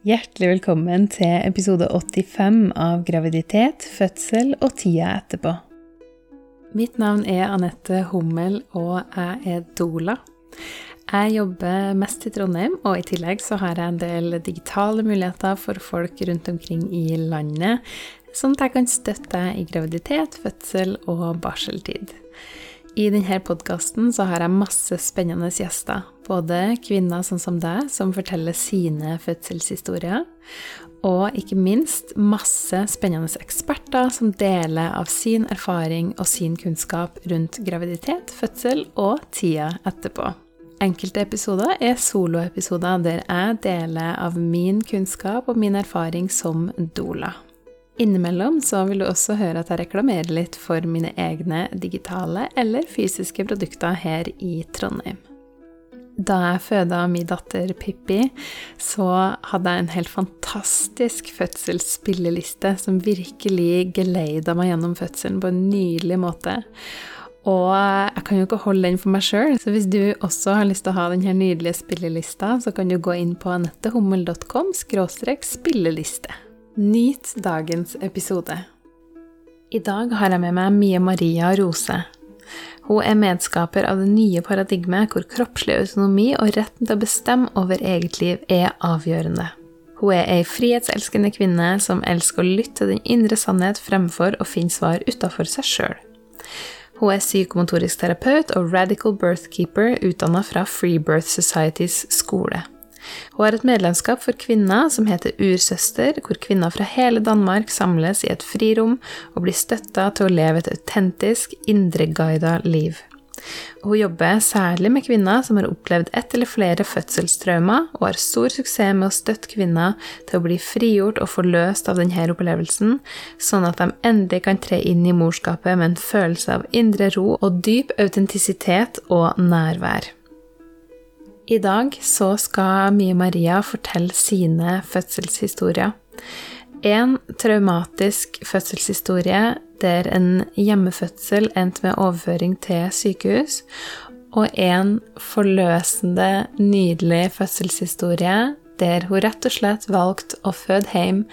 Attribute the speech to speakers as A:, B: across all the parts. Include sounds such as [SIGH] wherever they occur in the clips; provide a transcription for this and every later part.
A: Hjertelig velkommen til episode 85 av Graviditet, fødsel og tida etterpå. Mitt navn er Anette Hummel, og jeg er doula. Jeg jobber mest i Trondheim, og i tillegg så har jeg en del digitale muligheter for folk rundt omkring i landet, sånn at jeg kan støtte deg i graviditet, fødsel og barseltid. I denne podkasten så har jeg masse spennende gjester. Både kvinner sånn som deg, som forteller sine fødselshistorier, og ikke minst masse spennende eksperter som deler av sin erfaring og sin kunnskap rundt graviditet, fødsel og tida etterpå. Enkelte episoder er soloepisoder der jeg deler av min kunnskap og min erfaring som doula. Innimellom så vil du også høre at jeg reklamerer litt for mine egne digitale eller fysiske produkter her i Trondheim. Da jeg føda min datter Pippi, så hadde jeg en helt fantastisk fødselsspilleliste som virkelig geleida meg gjennom fødselen på en nydelig måte. Og jeg kan jo ikke holde den for meg sjøl, så hvis du også har lyst til å ha denne nydelige spillelista, så kan du gå inn på anettehummel.com spilleliste. Nyt dagens episode. I dag har jeg med meg Mie Maria Rose. Hun er medskaper av det nye paradigmet hvor kroppslig autonomi og retten til å bestemme over eget liv er avgjørende. Hun er ei frihetselskende kvinne som elsker å lytte til den indre sannhet fremfor å finne svar utafor seg sjøl. Hun er psykomotorisk terapeut og radical birthkeeper utdanna fra Free Birth Societys skole. Hun har et medlemskap for kvinner som heter Ursøster, hvor kvinner fra hele Danmark samles i et frirom og blir støtta til å leve et autentisk, indreguida liv. Hun jobber særlig med kvinner som har opplevd ett eller flere fødselstraumer, og har stor suksess med å støtte kvinner til å bli frigjort og forløst av denne opplevelsen, sånn at de endelig kan tre inn i morskapet med en følelse av indre ro og dyp autentisitet og nærvær. I dag så skal Mie Maria fortelle sine fødselshistorier. En traumatisk fødselshistorie der en hjemmefødsel endte med overføring til sykehus, og en forløsende, nydelig fødselshistorie der hun rett og slett valgte å føde hjem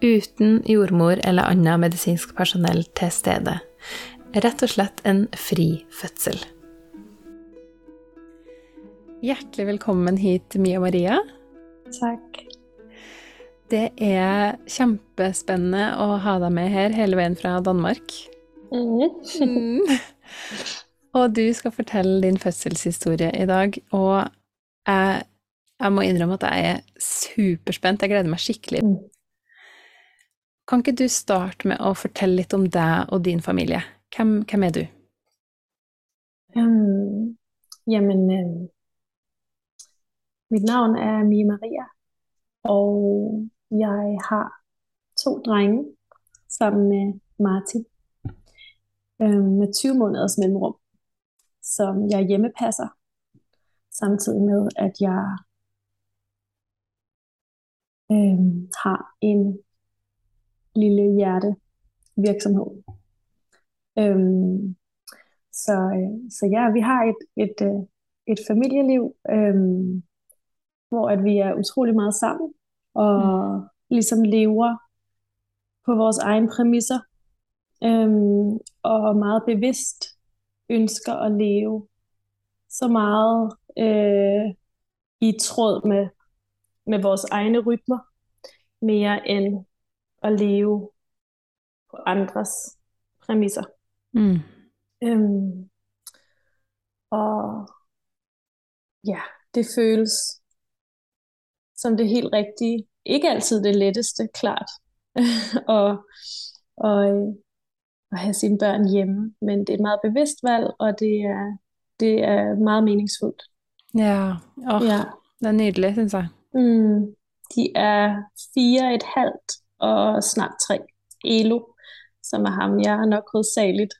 A: uten jordmor eller annet medisinsk personell til stede. Rett og slett en fri fødsel. Hjertelig velkommen hit, Mia Maria.
B: Takk.
A: Det er kjempespennende å ha deg med her hele veien fra Danmark.
B: Mm.
A: mm. [LAUGHS] Og du skal fortelle din fødselshistorie i dag, og jeg, jeg, må innrømme at jeg er superspent. Jeg gleder meg skikkelig. Mm. Kan ikke du starte med å fortelle litt om deg og din familie? Hvem, hvem er du?
B: Um, jamen, mit navn er Mia Maria, og jeg har to drenge sammen med Martin øh, med 20 måneders mellemrum, som jeg hjemmepasser, samtidig med, at jeg øh, har en lille hjertevirksomhed. Øh, så, øh, så ja, vi har et, et, øh, et familieliv, øh, hvor at vi er utrolig meget sammen, og mm. ligesom lever på vores egen præmisser, øhm, og meget bevidst ønsker at leve så meget øh, i tråd med, med vores egne rytmer, mere end at leve på andres præmisser. Mm. Øhm, og ja, det føles som det helt rigtige. Ikke altid det letteste, klart, [LAUGHS] og, og, at have sine børn hjemme, men det er et meget bevidst valg, og det er, det er meget meningsfuldt.
A: Ja, oh, ja. det er nydelig, synes jeg.
B: Mm, de er fire et halvt og snart tre. Elo, som er ham, jeg er nok hovedsageligt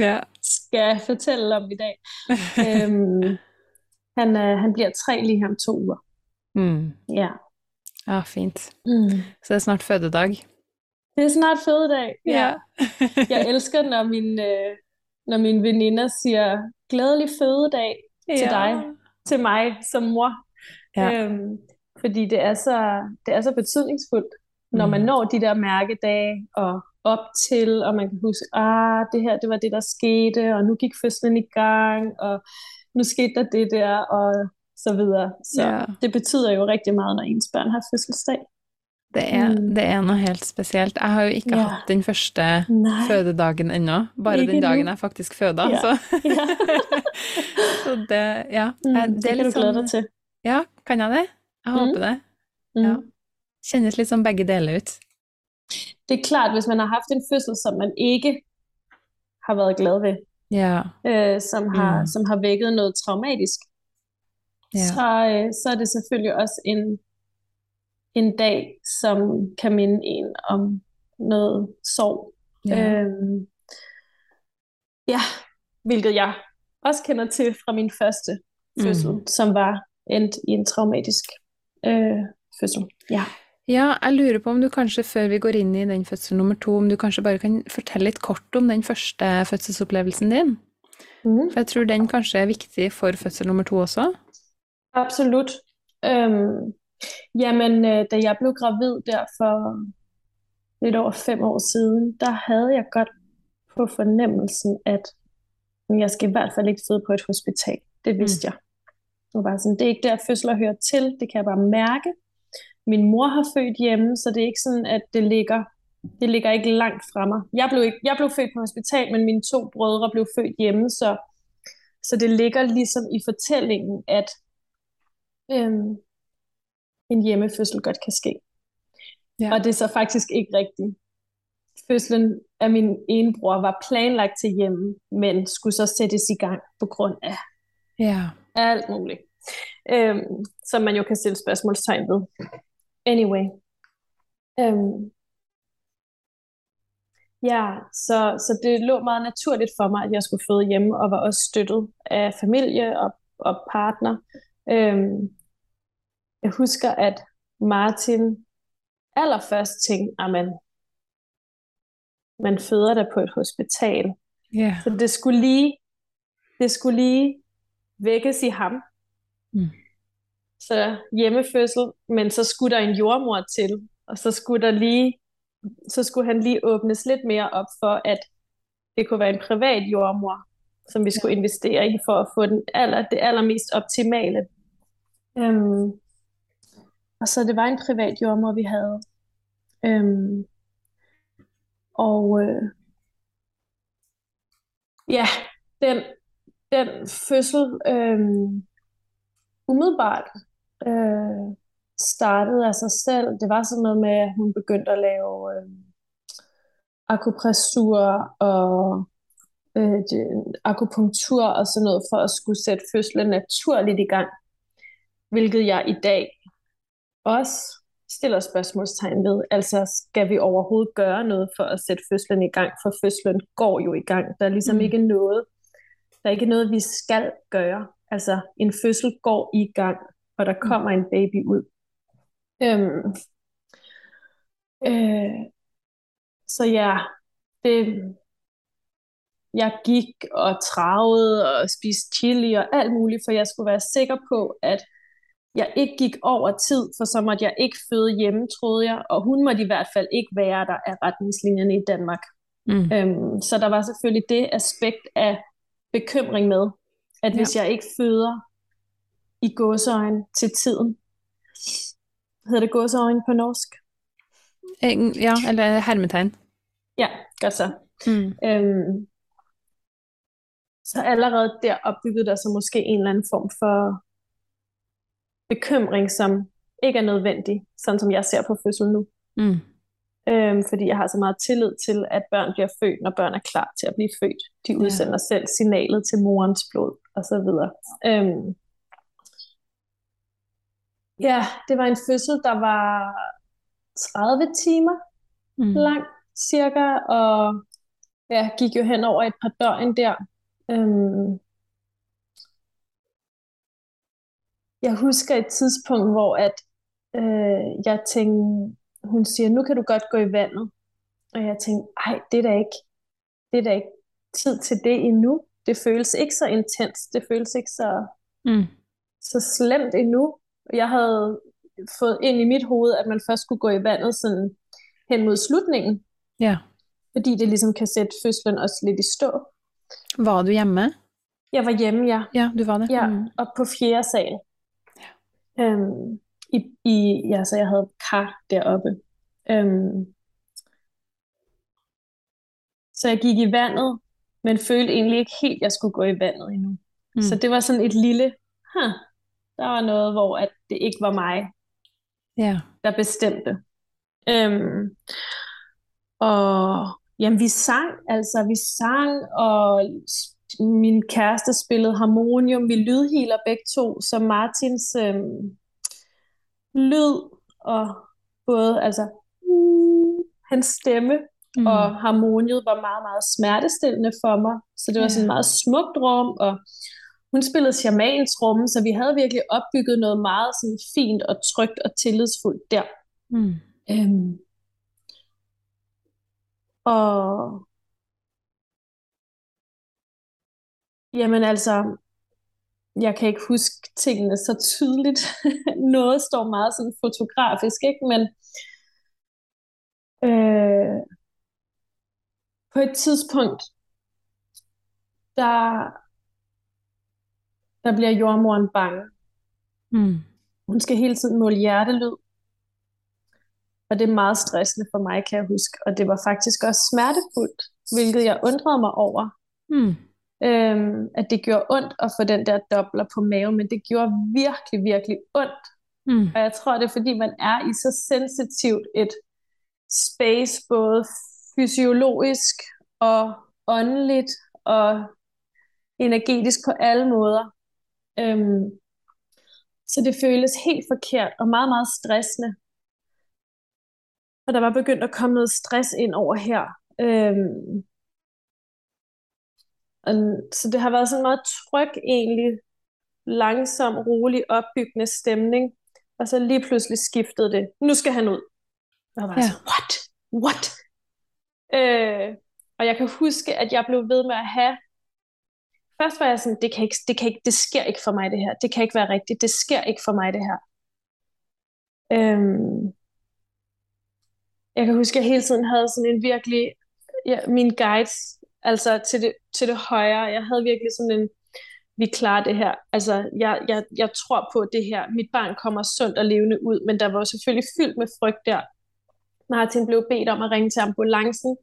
A: ja.
B: skal fortælle om i dag. [LAUGHS] øhm, han, øh, han bliver tre lige om to uger.
A: Mm.
B: Ja.
A: Ja, fint. Mm. Så det er snart fødedag.
B: Det er snart fødedag, ja. ja. [LAUGHS] jeg elsker, når, min, øh, når mine veninder siger, glædelig fødedag til ja. dig, til mig som mor. Ja. Øhm, Fordi det er så, det er så betydningsfuldt, når man
A: Mm.
B: når de der mærkedage og op til, og man kan huske, ah, det her, det var det, der skete, og nu gik fødslen i gang, og nu skete der det der, og så videre. Så
A: Ja.
B: det betyder jo rigtig meget, når ens børn har fødselsdag.
A: Det er,
B: Mm.
A: det er noe helt spesielt. Jeg har jo ikke
B: Ja.
A: hatt den første
B: Nej.
A: fødedagen ennå. Bare
B: Ikke
A: den dagen jeg faktisk føda.
B: Ja.
A: Så. [LAUGHS]
B: Ja. [LAUGHS]
A: så det, ja.
B: Mm, det,
A: det
B: kan du
A: sånn
B: dig til.
A: Ja, kan jeg det? Jeg
B: Mm.
A: håper det.
B: Mm.
A: Ja. Kjennes litt som begge deler ut.
B: Det er klart, hvis man har haft en fødsel, som man ikke har været glad ved,
A: Ja.
B: øh, som, har,
A: Mm.
B: som har vækket noget traumatisk,
A: Ja.
B: så, øh, så er det selvfølgelig også en, en dag, som kan minde en om noget sorg.
A: ja.
B: Øhm, ja, hvilket jeg også kender til fra min første fødsel,
A: Mm.
B: som var endt i en traumatisk øh, fødsel. Ja.
A: Ja, jeg lurer på om du kanskje, før vi går inn i den fødsel nummer to, om du kanskje bare kan fortelle litt kort om den første fødselsopplevelsen din?
B: Mm.
A: For jeg tror den kanskje er viktig for fødsel nummer to også.
B: Absolut. Øhm, jamen, øh, da jeg blev gravid der for lidt over fem år siden, der havde jeg godt på fornemmelsen, at jeg skal i hvert fald ikke føde på et hospital. Det vidste jeg. Det var sådan, det er ikke der fødsler hører til, det kan jeg bare mærke. Min mor har født hjemme, så det er ikke sådan, at det ligger, det ligger ikke langt fra mig. Jeg blev, ikke, jeg blev født på hospital, men mine to brødre blev født hjemme, så, så det ligger ligesom i fortællingen, at øhm, en hjemmefødsel godt kan ske.
A: Ja.
B: Og det er så faktisk ikke rigtigt. Fødslen af min ene bror var planlagt til hjemme, men skulle så sættes i gang på grund af
A: Ja.
B: alt muligt. Øhm, som man jo kan stille spørgsmålstegn ved. Anyway. Øhm, ja, så, så det lå meget naturligt for mig, at jeg skulle føde hjemme, og var også støttet af familie og, og partner. Øhm, jeg husker, at Martin allerførst tænkte, at man, man føder der på et hospital.
A: Ja.
B: Så det skulle lige, det skulle lige vækkes i ham.
A: Mm.
B: Så hjemmefødsel, men så skulle der en jordmor til, og så skulle der lige, så skulle han lige åbnes lidt mere op for, at det kunne være en privat jordmor, som vi skulle investere i for at få den aller, det allermest optimale. Øhm, og så det var en privat jordmor, vi havde. Øhm, og øh, ja, den, den fødsel øh, umiddelbart øh, startede af sig selv. Det var sådan noget med, at hun begyndte at lave øh, akupressur og øh, akupunktur og sådan noget for at skulle sætte fødslen naturligt i gang. Hvilket jeg i dag også stiller spørgsmålstegn ved. Altså, skal vi overhovedet gøre noget for at sætte fødslen i gang? For fødslen går jo i gang. Der er ligesom
A: Mm.
B: ikke noget, der er ikke noget, vi skal gøre. Altså, en fødsel går i gang, og der kommer en baby ud. Øhm, øh, så ja, det, jeg gik og travede og spiste chili og alt muligt, for jeg skulle være sikker på, at jeg ikke gik over tid, for så måtte jeg ikke føde hjemme, troede jeg, og hun måtte i hvert fald ikke være der af retningslinjerne i Danmark.
A: Mm.
B: Øhm, så der var selvfølgelig det aspekt af bekymring med, at
A: Ja.
B: hvis jeg ikke føder i gåseøjne til tiden, hedder det gåseøjne på norsk?
A: Ja, eller hermetegn.
B: Ja, godt så.
A: Mm.
B: Øhm, så allerede der opbyggede der sig måske en eller anden form for bekymring, som ikke er nødvendig, sådan som jeg ser på fødsel nu.
A: Mm.
B: Øhm, fordi jeg har så meget tillid til, at børn bliver født, når børn er klar til at blive født. De udsender selv signalet til morens blod, og så videre. Øhm, ja, det var en fødsel, der var 30 timer
A: Mm.
B: lang, cirka, og ja, gik jo hen over et par døgn der. Øhm, jeg husker et tidspunkt, hvor at, øh, jeg tænkte, hun siger, nu kan du godt gå i vandet. Og jeg tænkte, ej, det er da ikke, det er da ikke tid til det endnu. Det føles ikke så intens, det føles ikke så,
A: Mm.
B: så slemt endnu. Jeg havde fået ind i mit hoved, at man først skulle gå i vandet sådan hen mod slutningen.
A: Ja.
B: Fordi det ligesom kan sætte fødslen også lidt i stå.
A: Var du hjemme?
B: Jeg var hjemme, ja.
A: Ja, du var det.
B: Ja,
A: Mm.
B: og på fjerde sal. Øhm, i, i, ja, så jeg havde kar deroppe. Øhm, så jeg gik i vandet, men følte egentlig ikke helt, at jeg skulle gå i vandet endnu.
A: Mm.
B: Så det var sådan et lille, huh, der var noget, hvor at det ikke var mig,
A: Ja.
B: der bestemte. Øhm, og jamen, vi sang, altså vi sang, og min kæreste spillede harmonium, vi lydhealer begge to, så Martins øhm, lyd og både, altså uh, hans stemme
A: Mm.
B: og harmoniet var meget, meget smertestillende for mig. Så det var sådan et meget smukt rum, og hun spillede shamans rum, så vi havde virkelig opbygget noget meget sådan fint og trygt og tillidsfuldt der.
A: Mm.
B: Øhm. Og jamen altså, jeg kan ikke huske tingene så tydeligt. [LAUGHS] Noget står meget sådan fotografisk, ikke? Men øh, på et tidspunkt, der, der bliver jordmoren bange.
A: Mm.
B: Hun skal hele tiden måle hjertelyd. Og det er meget stressende for mig, kan jeg huske. Og det var faktisk også smertefuldt, hvilket jeg undrede mig over.
A: Mm.
B: Øhm, at det gjorde ondt at få den der dobler på maven, men det gjorde virkelig, virkelig ondt.
A: Mm.
B: Og jeg tror, det er fordi, man er i så sensitivt et space, både fysiologisk og åndeligt og energetisk på alle måder. Øhm, så det føles helt forkert og meget, meget stressende. Og der var begyndt at komme noget stress ind over her. Øhm, og, så det har været sådan en meget tryg egentlig, langsom, rolig, opbyggende stemning. Og så lige pludselig skiftede det. Nu skal han ud. Og jeg var
A: Ja.
B: ja. så, what? What? Øh, og jeg kan huske, at jeg blev ved med at have... Først var jeg sådan, det, kan ikke, det, kan ikke, det sker ikke for mig det her. Det kan ikke være rigtigt. Det sker ikke for mig det her. Øhm, jeg kan huske, at jeg hele tiden havde sådan en virkelig... Ja, mine guides, altså til det, til det højre. Jeg havde virkelig sådan en, vi klarer det her. Altså, jeg, jeg, jeg tror på det her. Mit barn kommer sundt og levende ud, men der var jo selvfølgelig fyldt med frygt der. Martin blev bedt om at ringe til ambulancen.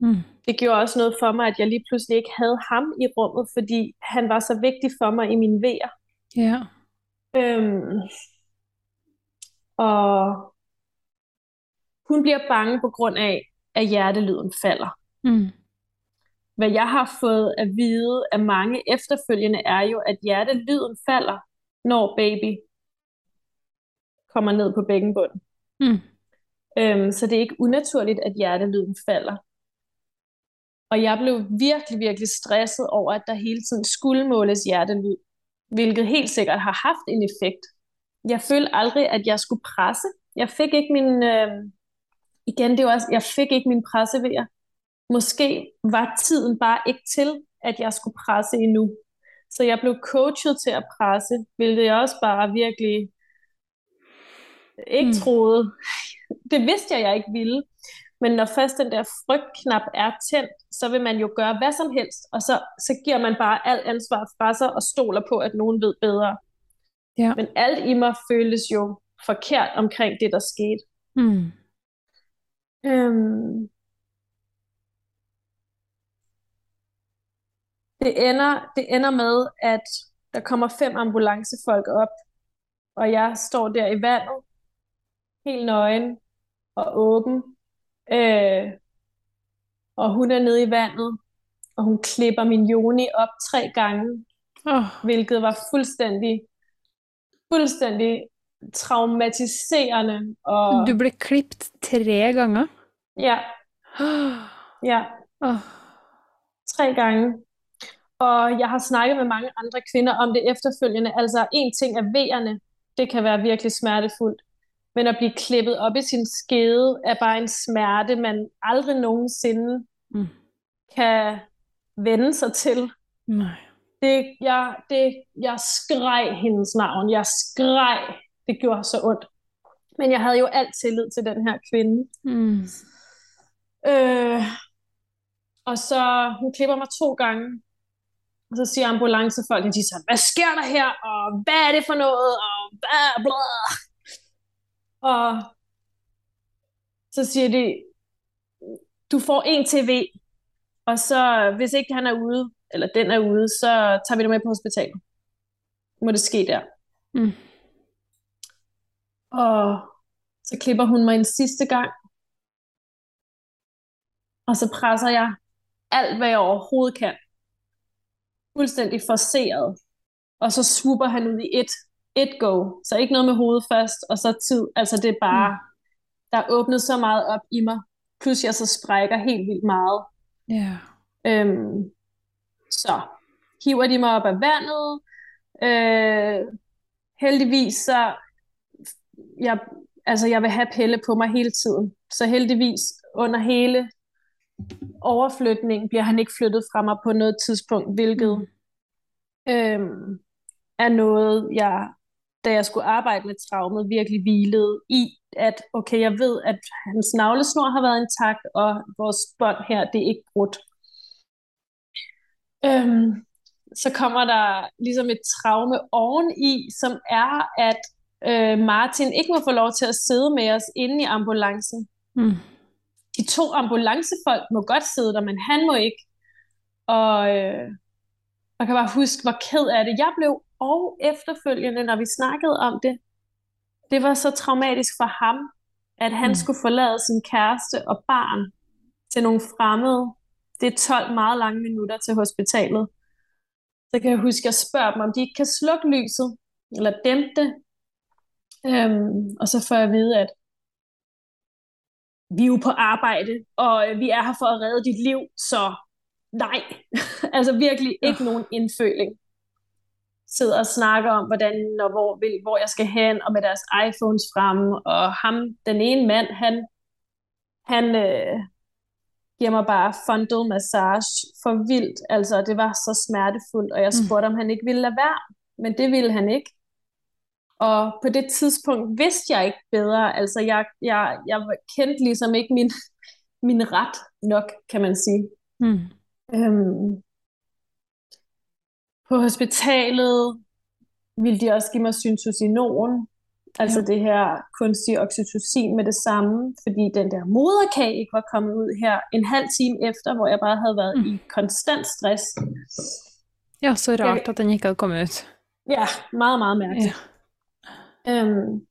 A: Mm.
B: Det gjorde også noget for mig, at jeg lige pludselig ikke havde ham i rummet, fordi han var så vigtig for mig i mine vejer.
A: Ja.
B: Øhm, og hun bliver bange på grund af, at hjertelyden falder.
A: Mm.
B: Hvad jeg har fået at vide af mange efterfølgende er jo, at hjertelyden falder, når baby kommer ned på bækkenbunden.
A: Mm.
B: Øhm, så det er ikke unaturligt, at hjertelyden falder. Og jeg blev virkelig, virkelig stresset over, at der hele tiden skulle måles hjertelyd, hvilket helt sikkert har haft en effekt. Jeg følte aldrig, at jeg skulle presse. Jeg fik ikke min, øh, igen, det var også, jeg fik ikke min pressevejer. Måske var tiden bare ikke til, at jeg skulle presse endnu. Så jeg blev coachet til at presse, hvilket jeg også bare virkelig ikke
A: Mm.
B: troede. Det vidste jeg, jeg ikke ville. Men når først den der frygtknap er tændt, så vil man jo gøre hvad som helst, og så, så giver man bare alt ansvar fra sig og stoler på, at nogen ved bedre.
A: Ja.
B: Men alt i mig føltes jo forkert omkring det, der skete.
A: Mm.
B: Øhm, det, ender, det ender med, at der kommer fem ambulancefolk op, og jeg står der i vandet, helt nøgen og åben, øh, og hun er nede i vandet, og hun klipper min joni op tre gange,
A: Åh.
B: hvilket var fuldstændig, fuldstændig traumatiserende. Og
A: Du ble klippet tre ganger.
B: ja, ja,
A: Åh.
B: tre gange. Og jeg har snakket med mange andre kvinder om det efterfølgende. Altså, en ting er vejerne. Det kan være virkelig smertefuldt. Men at blive klippet op i sin skede er bare en smerte, man aldrig nogensinde
A: Mm.
B: kan vende sig til.
A: Nej.
B: Det, jeg, det, jeg skreg hendes navn. Jeg skreg. Det gjorde så ondt. Men jeg havde jo alt tillid til den her kvinde.
A: Mm.
B: Øh, og så, hun klipper mig to gange, og så siger ambulancefolk, de siger, hvad sker der her, og hvad er det for noget, og bla bla. Og så siger de, du får en TV, og så hvis ikke han er ude, eller den er ude, så tager vi dig med på hospitalet. Må det ske der.
A: Mm.
B: Og så klipper hun mig en sidste gang. Og så presser jeg alt, hvad jeg overhovedet kan. Fuldstændig forseret. Og så swooper han ud i et, et go. Så ikke noget med hovedet først, og så tid. Altså det er bare, mm. der er åbnet så meget op i mig. Plus jeg så sprækker helt vildt meget.
A: Ja.
B: Øhm, så hiver de mig op af vandet. Øh, heldigvis så, jeg, altså jeg vil have pille på mig hele tiden. Så heldigvis under hele overflytningen bliver han ikke flyttet fra mig på noget tidspunkt, hvilket mm. øhm, er noget, jeg, da jeg skulle arbejde med traumet, virkelig hvilede i, at okay, jeg ved, at hans navlesnor har været intakt, og vores bånd her, det er ikke brudt. Øhm, så kommer der ligesom et traume oveni, som er, at øh, Martin ikke må få lov til at sidde med os inde i ambulancen.
A: Mm.
B: De to ambulancefolk må godt sidde der, men han må ikke. Og øh, jeg kan bare huske, hvor ked af det jeg blev, og efterfølgende, når vi snakkede om det, det var så traumatisk for ham, at han mm. skulle forlade sin kæreste og barn til nogle fremmede. Det er 12 meget lange minutter til hospitalet. Så kan jeg huske, at jeg spørger dem, om de ikke kan slukke lyset, eller dæmpe det. Øhm, og så får jeg at vide, at vi er jo på arbejde, og vi er her for at redde dit liv, så nej. [LAUGHS] altså virkelig ikke nogen indføling. Sidder og snakker om, hvordan og hvor, vil, hvor jeg skal hen, og med deres iPhones fremme, og ham, den ene mand, han, han øh, giver mig bare fundal massage for vildt. Altså, det var så smertefuldt, og jeg mm. spurgte, om han ikke ville lade være, men det ville han ikke. Og på det tidspunkt vidste jeg ikke bedre. Altså, jeg, jeg, jeg kendte ligesom ikke min, [LAUGHS] min ret nok, kan man sige.
A: Mm.
B: Øhm, på hospitalet ville de også give mig syntocinon, altså ja. det her kunstige oxytocin med det samme, fordi den der moderkage ikke var kommet ud her en halv time efter, hvor jeg bare havde været mm. i konstant stress.
A: Ja, så rart, jeg, at den ikke havde kommet ud.
B: Ja, meget, meget mærkeligt. Ja. Øhm,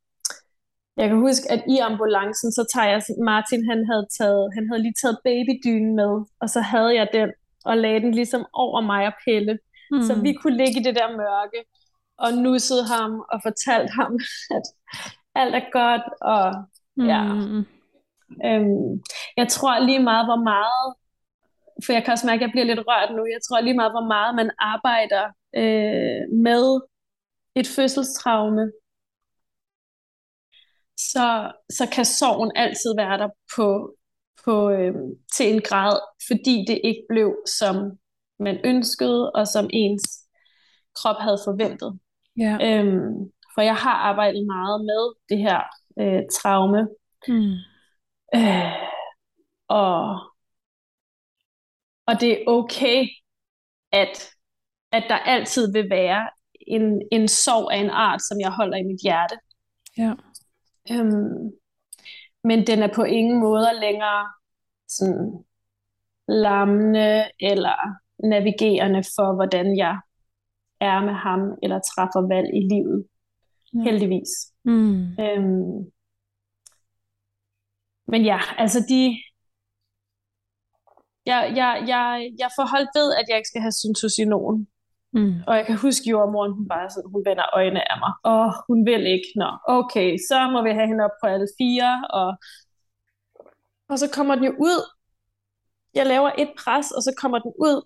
B: jeg kan huske, at i ambulancen, så tager jeg, Martin han havde, taget, han havde lige taget babydynen med, og så havde jeg den, og lagde den ligesom over mig og Pelle, mm. så vi kunne ligge i det der mørke, og nussede ham, og fortalte ham, [LAUGHS] at alt er godt, og ja. Mm. Øhm, jeg tror lige meget, hvor meget, for jeg kan også mærke, at jeg bliver lidt rørt nu, jeg tror lige meget, hvor meget man arbejder øh, med et fødselstraume, så, så kan sorgen altid være der på, på, øh, til en grad, fordi det ikke blev, som man ønskede, og som ens krop havde forventet.
A: Ja.
B: Øhm, for jeg har arbejdet meget med det her øh, traume.
A: Mm.
B: Øh, og, og det er okay, at, at der altid vil være en, en sorg af en art, som jeg holder i mit hjerte.
A: Ja.
B: Øhm, men den er på ingen måde længere sådan lammende eller navigerende for, hvordan jeg er med ham, eller træffer valg i livet. Ja. Heldigvis.
A: Mm.
B: Øhm, men ja, altså de... Jeg, jeg, jeg, jeg får holdt ved, at jeg ikke skal have syntocinon.
A: Mm.
B: Og jeg kan huske jordmoren, hun bare sådan, hun vender øjnene af mig. Og hun vil ikke. Nå, okay, så må vi have hende op på alle fire. Og, og så kommer den jo ud. Jeg laver et pres, og så kommer den ud.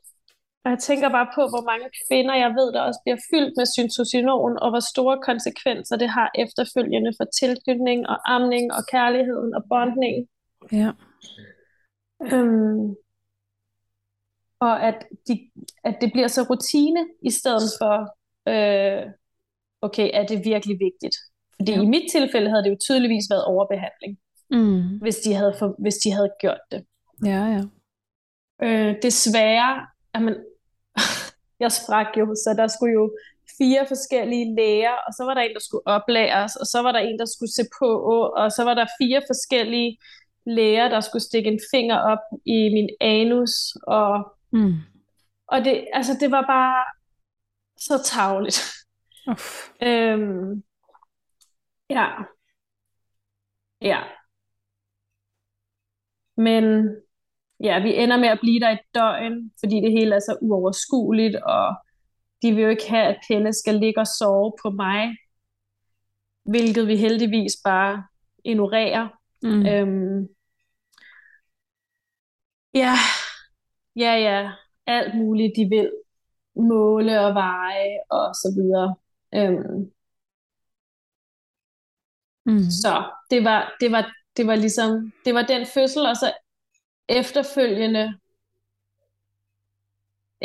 B: Og jeg tænker bare på, hvor mange kvinder, jeg ved, der også bliver fyldt med syntocinon, og hvor store konsekvenser det har efterfølgende for tilknytning og amning og kærligheden og bondning.
A: Ja.
B: Øhm, og at, de, at det bliver så rutine, i stedet for, øh, okay, er det virkelig vigtigt? Fordi ja. i mit tilfælde havde det jo tydeligvis været overbehandling, mm. hvis, de havde for, hvis de havde gjort det.
A: Ja, ja.
B: Øh, desværre, jamen, [LAUGHS] jeg sprak jo, så der skulle jo fire forskellige læger, og så var der en, der skulle oplæres, og så var der en, der skulle se på, og så var der fire forskellige læger, der skulle stikke en finger op i min anus, og, mm. og det, altså, det var bare så tavligt. øhm, ja. Ja. Men ja, vi ender med at blive der et døgn, fordi det hele er så uoverskueligt, og de vil jo ikke have, at Pelle skal ligge og sove på mig, hvilket vi heldigvis bare ignorerer. Mm. Øhm, ja, ja, ja, alt muligt, de vil måle og veje og så videre. Øhm, mm. Så det var, det var, det var ligesom, det var den fødsel, og så efterfølgende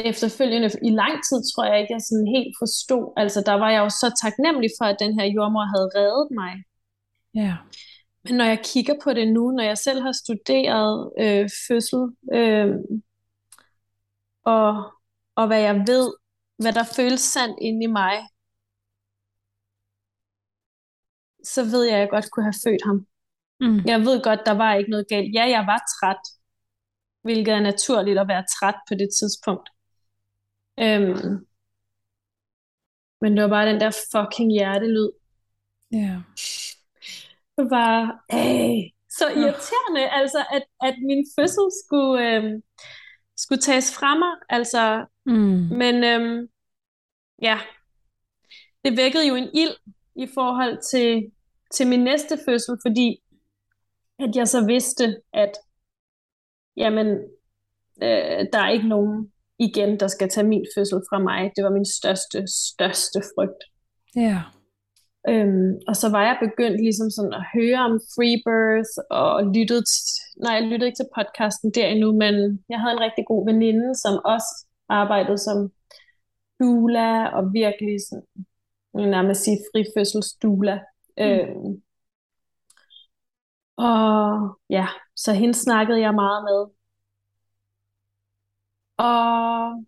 B: efterfølgende i lang tid, tror jeg ikke, jeg sådan helt forstod. Altså, der var jeg jo så taknemmelig for, at den her jordmor havde reddet mig.
A: Ja.
B: Men når jeg kigger på det nu, når jeg selv har studeret øh, fødsel, øh, og, og hvad jeg ved, hvad der føles sandt inde i mig, så ved jeg, at jeg godt kunne have født ham. Mm. Jeg ved godt, der var ikke noget galt. Ja, jeg var træt, hvilket er naturligt at være træt på det tidspunkt. Øhm, men det var bare den der fucking hjertelyd.
A: Ja. Yeah.
B: Det var øh, så irriterende, oh. altså, at, at min fødsel skulle, øhm, skulle tages fra mig. Altså, mm. Men øhm, ja, det vækkede jo en ild i forhold til, til min næste fødsel, fordi at jeg så vidste, at jamen, øh, der er ikke nogen igen, der skal tage min fødsel fra mig. Det var min største, største frygt.
A: Ja.
B: Øhm, og så var jeg begyndt ligesom sådan at høre om free birth, og lyttede, nej, jeg lyttede ikke til podcasten der endnu, men jeg havde en rigtig god veninde, som også arbejdede som doula, og virkelig sådan, nærmest sige frifødselsdoula. Mm. Øhm, og ja, så hende snakkede jeg meget med. Og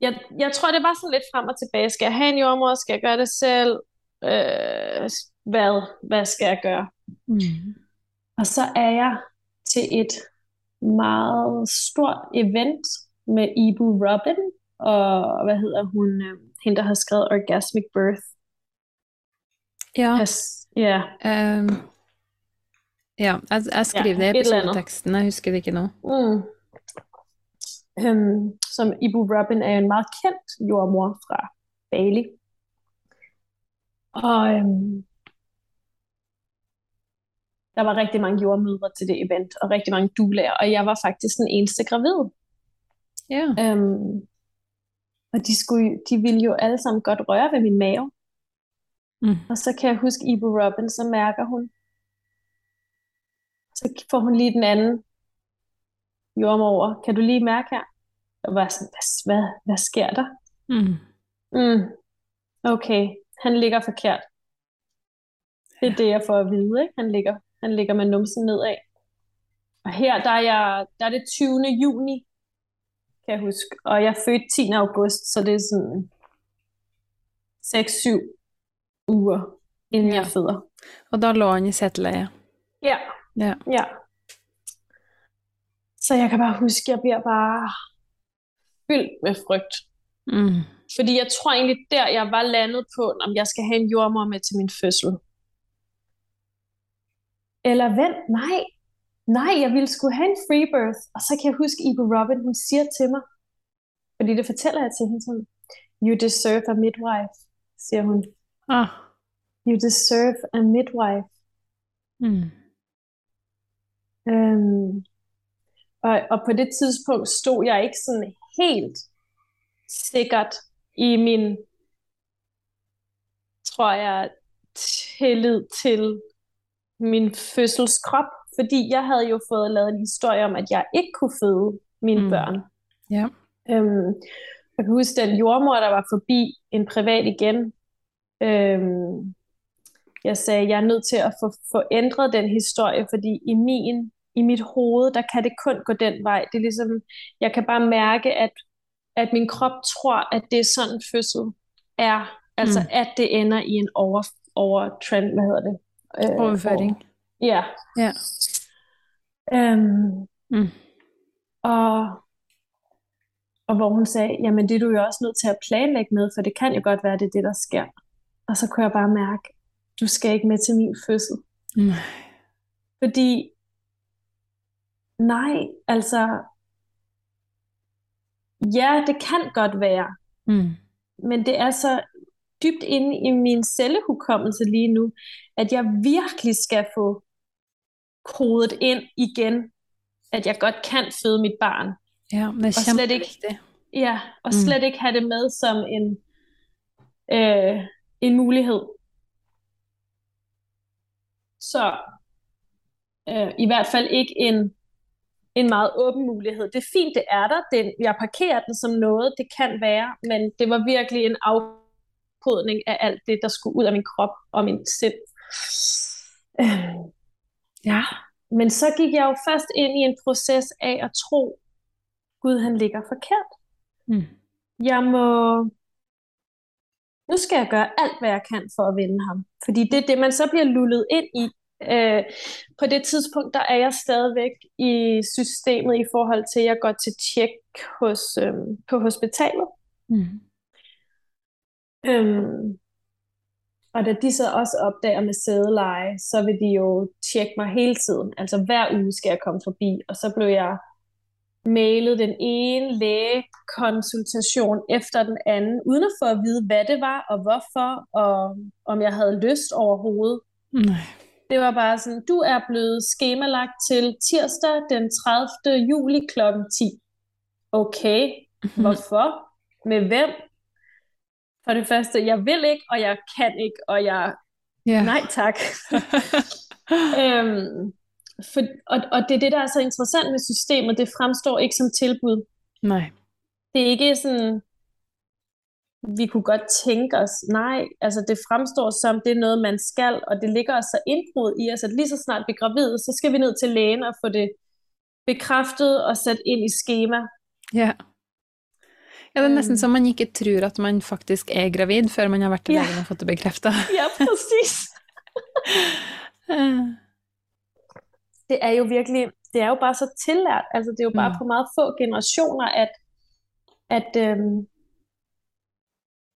B: jeg, jeg tror, det var sådan lidt frem og tilbage. Skal jeg have en jordmor? Skal jeg gøre det selv? Øh, hvad, hvad skal jeg gøre? Mm. Og så er jeg til et meget stort event med Ibu Robin, og hvad hedder hun? Øh, hende, der har skrevet Orgasmic Birth.
A: Ja.
B: Has, ja.
A: Um, ja, jeg, jeg skriver ja, det i episodeteksten. Jeg husker det ikke nå.
B: Mm øhm, som Ibu Robin er en meget kendt jordmor fra Bali. Og øhm, der var rigtig mange jordmødre til det event, og rigtig mange dulærer, og jeg var faktisk den eneste gravid.
A: Ja.
B: Øhm, og de, skulle, de ville jo alle sammen godt røre ved min mave. Mm. Og så kan jeg huske Ibu Robin, så mærker hun. Så får hun lige den anden jordmor over. Kan du lige mærke her? Og var sådan, hvad, hvad, hvad sker der? Mm. Mm. Okay, han ligger forkert. Det er det, jeg får at vide. Ikke? Han, ligger, han ligger med numsen nedad. Og her, der er, jeg, der er det 20. juni, kan jeg huske. Og jeg er født 10. august, så det er sådan 6-7 uger, inden ja. jeg føder.
A: Og der lå han i sætleje.
B: Ja.
A: ja.
B: ja. Så jeg kan bare huske, jeg bliver bare fyldt med frygt. Mm. Fordi jeg tror egentlig der, jeg var landet på, om jeg skal have en jordmor med til min fødsel. Eller vent, nej, nej, jeg ville skulle have en free birth. Og så kan jeg huske, Ibu Robin, hun siger til mig, fordi det fortæller jeg til hende sådan, you deserve a midwife, siger hun.
A: Ah.
B: You deserve a midwife.
A: Mm.
B: Øhm, og, og på det tidspunkt stod jeg ikke sådan helt sikkert i min, tror jeg, tillid til min fødselskrop, fordi jeg havde jo fået lavet en historie om, at jeg ikke kunne føde mine mm. børn.
A: Ja.
B: Øhm, jeg kan huske den jordmor, der var forbi en privat igen. Øhm, jeg sagde, jeg er nødt til at få, få ændret den historie, fordi i min i mit hoved, der kan det kun gå den vej. Det er ligesom, jeg kan bare mærke, at, at min krop tror, at det er sådan fødsel er. Altså, mm. at det ender i en over, over trend, hvad hedder det?
A: Øh, Overføring.
B: ja.
A: Ja.
B: Øhm, mm. Og, og hvor hun sagde, jamen det er du jo også nødt til at planlægge med, for det kan jo godt være, det er det, der sker. Og så kunne jeg bare mærke, du skal ikke med til min fødsel. Mm. Fordi Nej, altså, ja, det kan godt være. Mm. Men det er så dybt inde i min cellehukommelse lige nu, at jeg virkelig skal få kodet ind igen, at jeg godt kan føde mit barn.
A: Ja, men og slet ikke, det.
B: Ja, og mm. slet ikke have det med som en, øh, en mulighed. Så øh, i hvert fald ikke en en meget åben mulighed. Det er fint, det er der. Det, jeg parkerer den som noget, det kan være, men det var virkelig en afkodning af alt det, der skulle ud af min krop og min sind. Øh. Ja. Men så gik jeg jo først ind i en proces af at tro, Gud han ligger forkert. Mm. Jeg må... Nu skal jeg gøre alt, hvad jeg kan for at vinde ham. Fordi det er det, man så bliver lullet ind i, Øh, på det tidspunkt, der er jeg stadigvæk i systemet i forhold til, at jeg går til tjek hos, øh, på hospitalet. Mm. Øhm, og da de så også opdager med sædeleje, så vil de jo tjekke mig hele tiden. Altså hver uge skal jeg komme forbi, og så blev jeg mailet den ene lægekonsultation efter den anden, uden at få at vide, hvad det var og hvorfor, og om jeg havde lyst overhovedet. Nej. Det var bare sådan, du er blevet skemalagt til tirsdag den 30. juli kl. 10. Okay, [LAUGHS] hvorfor? Med hvem? For det første, jeg vil ikke, og jeg kan ikke, og jeg... Yeah. Nej tak. [LAUGHS] øhm, for, og, og det er det, der er så interessant med systemet. Det fremstår ikke som tilbud.
A: Nej.
B: Det er ikke sådan, vi kunne godt tænke os, nej, altså det fremstår som, det er noget, man skal, og det ligger os så indbrud i os, at lige så snart vi er gravide, så skal vi ned til lægen og få det bekræftet og sat ind i schema.
A: Ja. Ja, det er næsten som man ikke tror, at man faktisk er gravid, før man har været til ja. lægen og fået det bekræftet. [LAUGHS]
B: ja, præcis. [LAUGHS] det er jo virkelig, det er jo bare så tillært, altså det er jo bare mm. på meget få generationer, at, at øhm,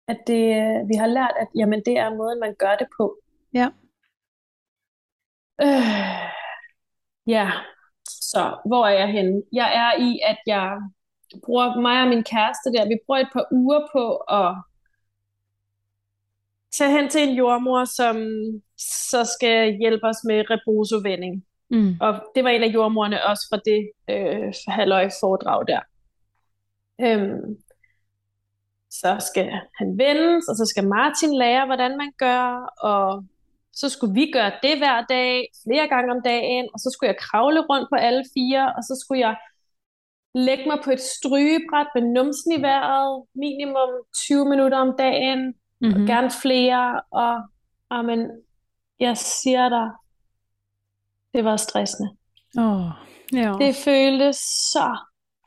B: at det, vi har lært, at jamen, det er måden, man gør det på.
A: Ja.
B: Øh, ja, så hvor er jeg henne? Jeg er i, at jeg bruger mig og min kæreste der, vi bruger et par uger på at tage hen til en jordmor, som så skal hjælpe os med rebrusovending. Mm. Og det var en af jordmorerne også fra det øh, halvøje foredrag der. Øhm, så skal han vendes, og så skal Martin lære, hvordan man gør, og så skulle vi gøre det hver dag, flere gange om dagen, og så skulle jeg kravle rundt på alle fire, og så skulle jeg lægge mig på et strygebræt med numsen i vejret, minimum 20 minutter om dagen, mm-hmm. og mhm. gerne flere, og amen, jeg siger dig, det var stressende.
A: Oh, ja.
B: Det føltes så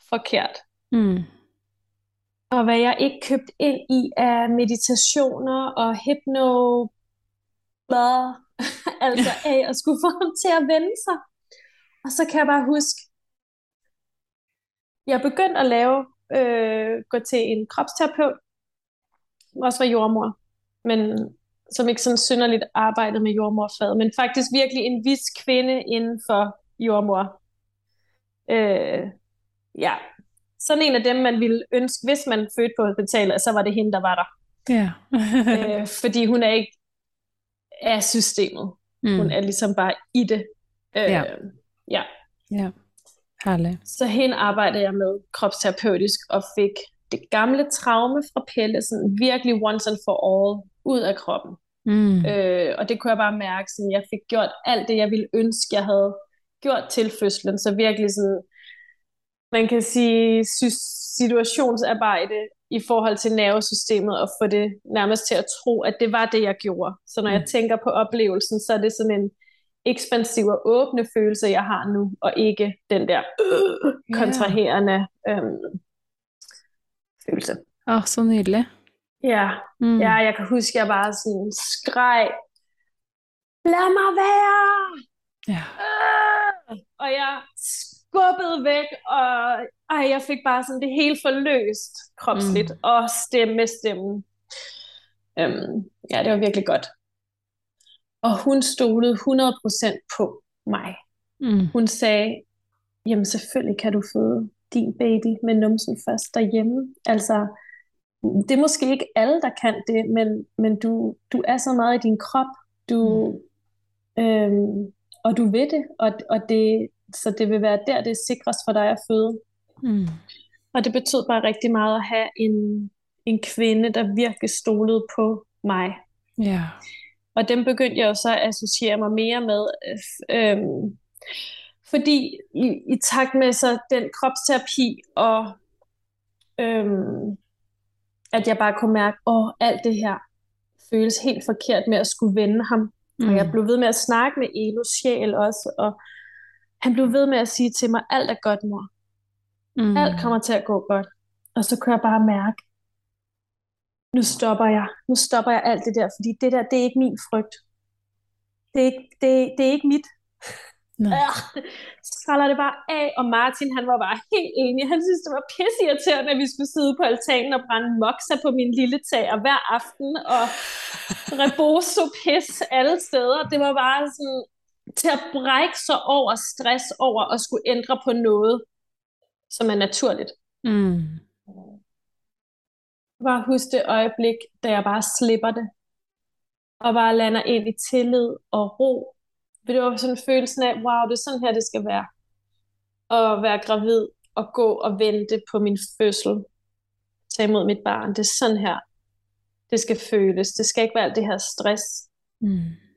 B: forkert. Mm og hvad jeg ikke købt ind i af meditationer og hypno [LAUGHS] altså af at skulle få ham til at vende sig. Og så kan jeg bare huske, jeg begyndte at lave, øh, gå til en kropsterapeut, også var jordmor, men som ikke sådan synderligt arbejdede med jordmorfaget, men faktisk virkelig en vis kvinde inden for jordmor. Øh, ja, sådan en af dem, man ville ønske, hvis man fødte på hospitalet, så var det hende, der var der.
A: Ja. [LAUGHS]
B: øh, fordi hun er ikke af systemet. Mm. Hun er ligesom bare i det. Øh, ja. ja.
A: Ja, herligt.
B: Så hende arbejdede jeg med kropsterapeutisk, og fik det gamle traume fra Pelle, sådan virkelig once and for all, ud af kroppen. Mm. Øh, og det kunne jeg bare mærke, sådan, jeg fik gjort alt det, jeg ville ønske, jeg havde gjort til fødslen. Så virkelig sådan man kan sige, situationsarbejde i forhold til nervesystemet, og få det nærmest til at tro, at det var det, jeg gjorde. Så når mm. jeg tænker på oplevelsen, så er det sådan en ekspansiv og åbne følelse, jeg har nu, og ikke den der [CLEARS THROAT] øh, kontraherende øh, følelse.
A: Åh, oh, så nydelig.
B: Ja. Mm. ja, jeg kan huske, at jeg bare sådan skreg, lad mig være!
A: Ja.
B: Øh! Og jeg skubbede væk, og ej, jeg fik bare sådan det hele forløst kropsligt, mm. og stemme med stemmen. Øhm, ja, det var virkelig godt. Og hun stolede 100% på mig. Mm. Hun sagde, jamen selvfølgelig kan du føde din baby med numsen først derhjemme. Altså, det er måske ikke alle, der kan det, men, men du, du er så meget i din krop, du, mm. øhm, og du ved det, og, og det, så det vil være der, det er sikrest for dig at føde. Mm. Og det betød bare rigtig meget at have en, en kvinde, der virkelig stolede på mig.
A: Ja.
B: Og dem begyndte jeg jo så at associere mig mere med, øh, øhm, fordi i, i takt med så den kropsterapi, og øhm, at jeg bare kunne mærke, at alt det her føles helt forkert med at skulle vende ham. Mm. Og jeg mm. blev ved med at snakke med Elos sjæl også, og han blev ved med at sige til mig, alt er godt, mor. Mm. Alt kommer til at gå godt. Og så kunne jeg bare mærke, nu stopper jeg. Nu stopper jeg alt det der, fordi det der, det er ikke min frygt. Det er ikke, det, det er ikke mit. [LAUGHS] Ja, skræller det bare af, og Martin han var bare helt enig. Han synes, det var irriterende, at vi skulle sidde på altanen og brænde moksa på min lille tag og hver aften, og [LAUGHS] reboso pis alle steder. Det var bare sådan, til at brække sig over stress over at skulle ændre på noget, som er naturligt.
A: Mm.
B: Bare husk det øjeblik, da jeg bare slipper det, og bare lander ind i tillid og ro. Det var sådan følelsen af, wow, det er sådan her, det skal være. At være gravid og gå og vente på min fødsel. Tage imod mit barn. Det er sådan her, det skal føles. Det skal ikke være alt det her stress. Mm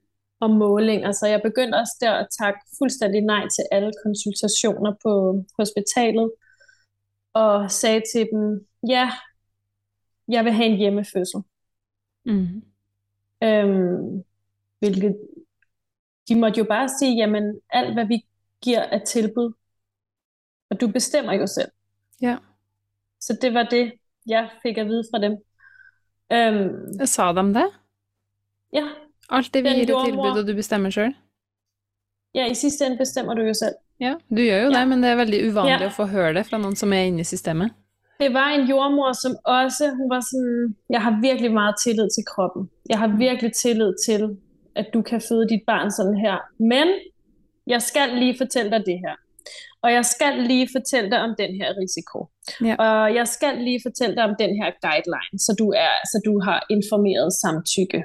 B: og målinger. Så jeg begyndte også der at takke fuldstændig nej til alle konsultationer på hospitalet, og sagde til dem, ja, jeg vil have en hjemmefødsel. Mm. Øhm, hvilket de måtte jo bare sige, jamen alt hvad vi giver er tilbud, og du bestemmer jo selv.
A: Ja.
B: Så det var det, jeg fik at vide fra dem. Øhm,
A: Sa de det?
B: Ja,
A: Alt det vi gir et tilbud, og du bestemmer sjøl?
B: Ja, i sidste ende bestemmer du jo selv.
A: Ja, du gjør jo ja. det, men det er veldig uvanlig ja. å få høre det fra noen som er inne i systemet.
B: Det var en jordmor, som også, hun var sådan, jeg har virkelig meget tillid til kroppen. Jeg har virkelig tillid til, at du kan føde dit barn sådan her. Men jeg skal lige fortælle dig det her. Og jeg skal lige fortælle dig om den her risiko. Ja. Og jeg skal lige fortælle dig om den her guideline, så du, er, så du har informeret samtykke.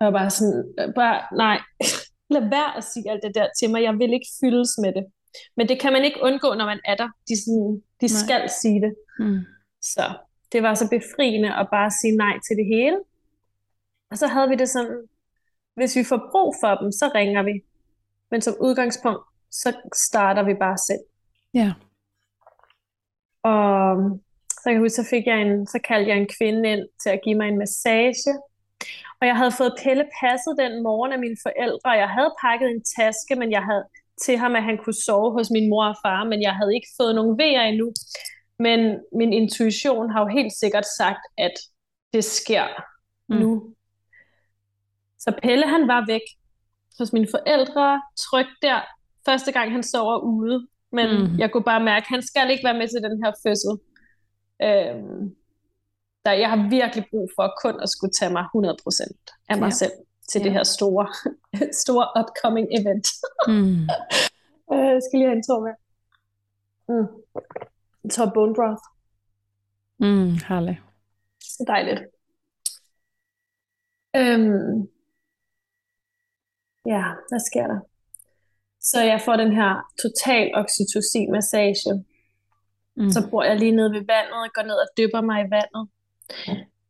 B: Og bare sådan, bare, nej, [LAUGHS] lad være at sige alt det der til mig. Jeg vil ikke fyldes med det. Men det kan man ikke undgå, når man er der. De, sådan, de skal sige det. Mm. Så det var så befriende at bare sige nej til det hele. Og så havde vi det sådan, hvis vi får brug for dem, så ringer vi. Men som udgangspunkt, så starter vi bare selv.
A: Ja.
B: Og så kan jeg huske, så, fik jeg en, så kaldte jeg en kvinde ind til at give mig en massage. Og jeg havde fået Pelle passet den morgen af mine forældre, jeg havde pakket en taske, men jeg havde til ham, at han kunne sove hos min mor og far, men jeg havde ikke fået nogen vejer endnu. Men min intuition har jo helt sikkert sagt, at det sker mm. nu. Så Pelle han var væk hos mine forældre, trygt der, første gang han sover ude. Men mm. jeg kunne bare mærke, at han skal ikke være med til den her fødsel. Øhm, der, jeg har virkelig brug for kun at skulle tage mig 100% af mig ja. selv til ja. det her store, [LAUGHS] store upcoming event. Mm. [LAUGHS] øh, jeg skal lige have en tår med. Mm. En tår bone broth.
A: Mm, herligt.
B: Så dejligt. Øhm, ja, hvad sker der? Så jeg får den her total oxytocin massage. Mm. Så bor jeg lige nede ved vandet, går ned og dypper mig i vandet.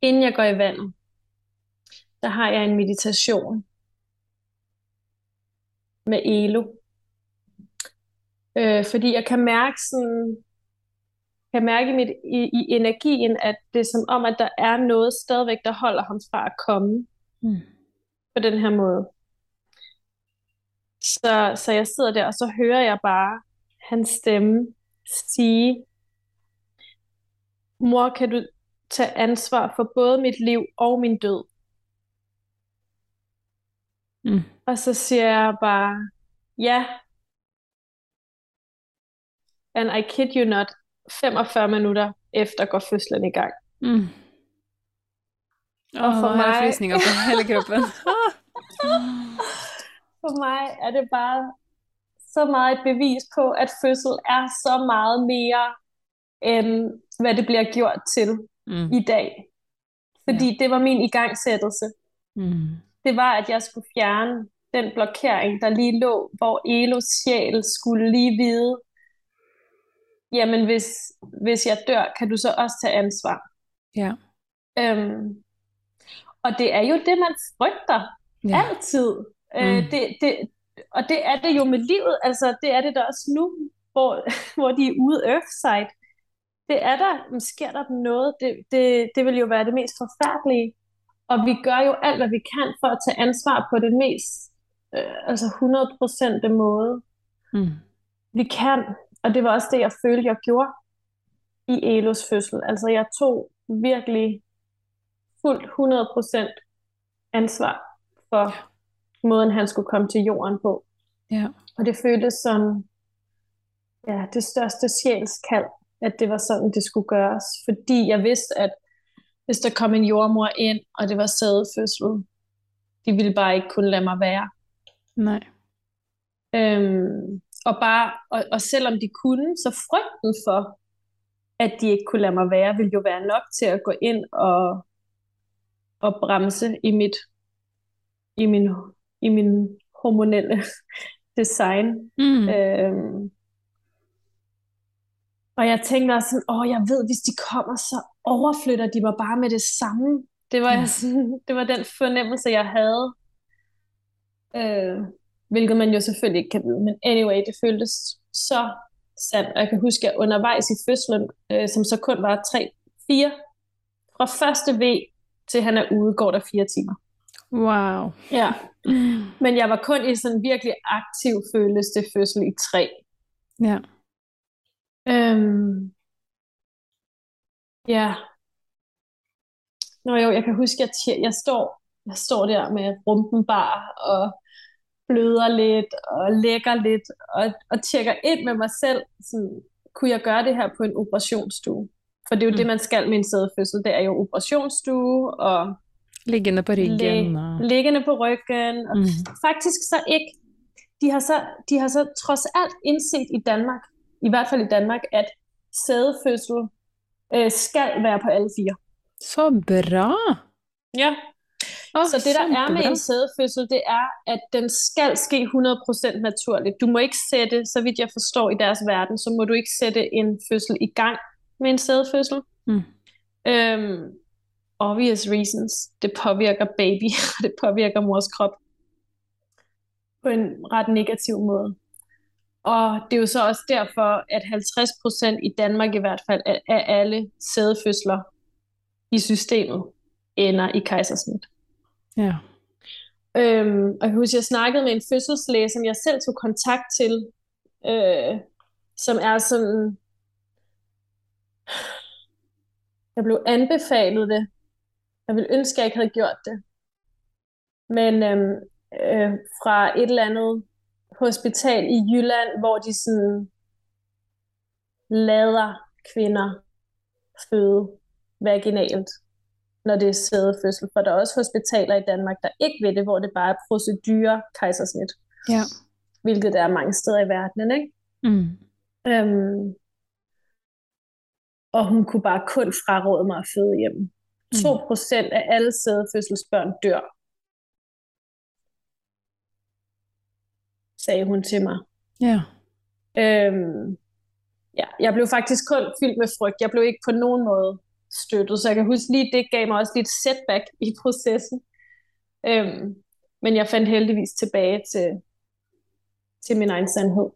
B: Inden jeg går i vandet, der har jeg en meditation med Elo. Øh, fordi jeg kan mærke sådan, kan mærke mit, i, i energien, at det er som om, at der er noget stadigvæk, der holder ham fra at komme mm. på den her måde. Så, så jeg sidder der, og så hører jeg bare hans stemme sige, mor, kan du tage ansvar for både mit liv og min død? Mm. Og så siger jeg bare, ja. And I kid you not, 45 minutter efter går fødslen i gang. Mm.
A: Og for mig... frysninger på hele kroppen. [LAUGHS] [LAUGHS]
B: for mig er det bare så meget et bevis på, at fødsel er så meget mere, end hvad det bliver gjort til mm. i dag. Fordi ja. det var min igangsættelse. Mm. Det var, at jeg skulle fjerne den blokering, der lige lå, hvor Elos sjæl skulle lige vide, jamen hvis, hvis jeg dør, kan du så også tage ansvar. Ja. Øhm, og det er jo det, man frygter ja. altid. Øh, mm. Øh, det, det, og det er det jo med livet, altså det er det der også nu, hvor, [LAUGHS] hvor de er ude earthside. Det er der, sker der noget, det, det, det vil jo være det mest forfærdelige. Og vi gør jo alt, hvad vi kan for at tage ansvar på det mest øh, altså 100% måde. Mm. Vi kan, og det var også det, jeg følte, jeg gjorde i Elos fødsel. Altså jeg tog virkelig fuldt 100% ansvar for måden, han skulle komme til jorden på. Ja. Og det føltes som ja, det største sjælskald, at det var sådan, det skulle gøres. Fordi jeg vidste, at hvis der kom en jordmor ind, og det var sædefødsel, de ville bare ikke kunne lade mig være.
A: Nej.
B: Øhm, og, bare, og, og selvom de kunne, så frygten for, at de ikke kunne lade mig være, ville jo være nok til at gå ind og, og bremse i mit i min, i min hormonelle [LAUGHS] design. Mm. Øhm, og jeg tænkte også sådan, åh, jeg ved, hvis de kommer, så overflytter de mig bare med det samme. Det var, jeg sådan, [LAUGHS] det var den fornemmelse, jeg havde. Øh, hvilket man jo selvfølgelig ikke kan vide. Men anyway, det føltes så sandt. Og jeg kan huske, at undervejs i fødslen, øh, som så kun var 3-4, fra første V til han er ude, går der fire timer.
A: Wow.
B: Ja. Men jeg var kun i sådan virkelig aktiv følelse fødsel i tre.
A: Ja.
B: Øhm, ja. Nå jo, jeg kan huske, at jeg, jeg, står, jeg står der med rumpen bar og bløder lidt og lægger lidt og, og tjekker ind med mig selv. Sådan, kunne jeg gøre det her på en operationsstue? For det er jo mm. det, man skal med en sædefødsel. Det er jo operationsstue og...
A: Liggende på ryggen.
B: Og... Liggende på ryggen. Og mm. Faktisk så ikke... De har så, de har så trods alt indset i Danmark, i hvert fald i Danmark, at sædefødsel øh, skal være på alle fire.
A: Så bra!
B: Ja, Oh, så det, der er med en sædefødsel, det er, at den skal ske 100% naturligt. Du må ikke sætte, så vidt jeg forstår i deres verden, så må du ikke sætte en fødsel i gang med en sædefødsel. Mm. Um, obvious reasons. Det påvirker baby, [LAUGHS] og det påvirker mors krop på en ret negativ måde. Og det er jo så også derfor, at 50% i Danmark i hvert fald af alle sædefødsler i systemet ender i kejsersnit.
A: Ja.
B: Øhm, og jeg husker, jeg snakkede med en fødselslæge, som jeg selv tog kontakt til, øh, som er sådan, jeg blev anbefalet det. Jeg ville ønske, at jeg ikke havde gjort det. Men øhm, øh, fra et eller andet hospital i Jylland, hvor de sådan lader kvinder føde vaginalt når det er sædefødsel. For der er også hospitaler i Danmark, der ikke ved det, hvor det bare er procedure kejsersnit.
A: Ja.
B: Hvilket der er mange steder i verden, ikke? Mm. Øhm, og hun kunne bare kun fraråde mig at føde hjemme. Mm. 2% af alle sædefødselsbørn dør. Sagde hun til mig.
A: Ja.
B: Øhm, ja, jeg blev faktisk kun fyldt med frygt. Jeg blev ikke på nogen måde støttet. Så jeg kan huske lige, det gav mig også lidt setback i processen. Øhm, men jeg fandt heldigvis tilbage til, til min egen sandhed.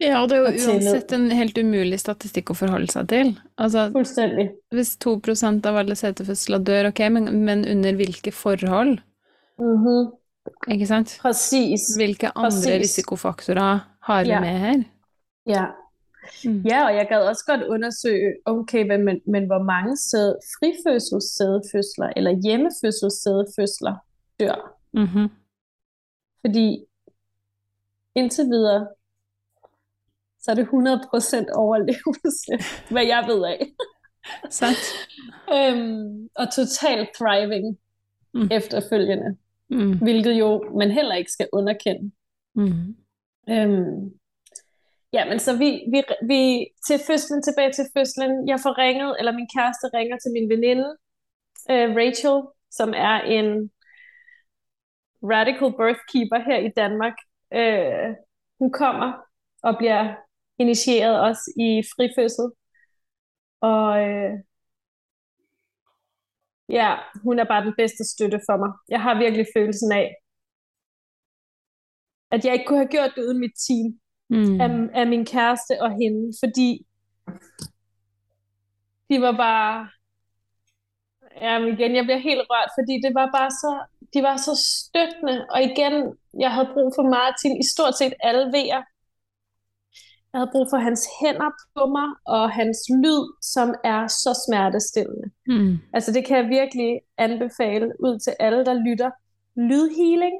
A: Ja, det er jo uansett en helt umulig statistikk å forholde seg til. Altså,
B: Fuldstændig.
A: hvis 2% av alle setefødsler dør, ok, men, men under hvilke forhold?
B: Mm-hmm.
A: Ikke sant?
B: Præcis.
A: Hvilke andre
B: Præcis.
A: risikofaktorer har vi
B: Ja.
A: med her?
B: Ja.
A: Mm.
B: ja, og jeg gad også godt undersøge, okay, men, men, men hvor mange sæd, frifødselssædefødsler eller hjemmefødselssædefødsler dør?
A: Mhm.
B: Fordi indtil videre, så er det 100% overlevelse, [LAUGHS] hvad jeg ved af.
A: Sant? [LAUGHS]
B: Øhm, og total thriving
A: Mm.
B: efterfølgende,
A: Mm.
B: hvilket jo man heller ikke skal underkende.
A: Mm.
B: Øhm, ja, men så vi, vi, vi til fødslen, tilbage til fødslen, jeg får ringet, eller min kæreste ringer til min veninde, øh, Rachel, som er en radical birth keeper her i Danmark. Øh, hun kommer og bliver initieret også i frifødsel. Og øh, ja, hun er bare den bedste støtte for mig. Jeg har virkelig følelsen af, at jeg ikke kunne have gjort det uden mit team
A: Mm.
B: af, af min kæreste og hende, fordi de var bare, ja, men igen, jeg bliver helt rørt, fordi det var bare så, de var så støttende, og igen, jeg havde brug for Martin i stort set alle vejer. Jeg havde brug for hans hænder på mig, og hans lyd, som er så smertestillende.
A: Mm.
B: Altså det kan jeg virkelig anbefale ud til alle, der lytter. Lydhealing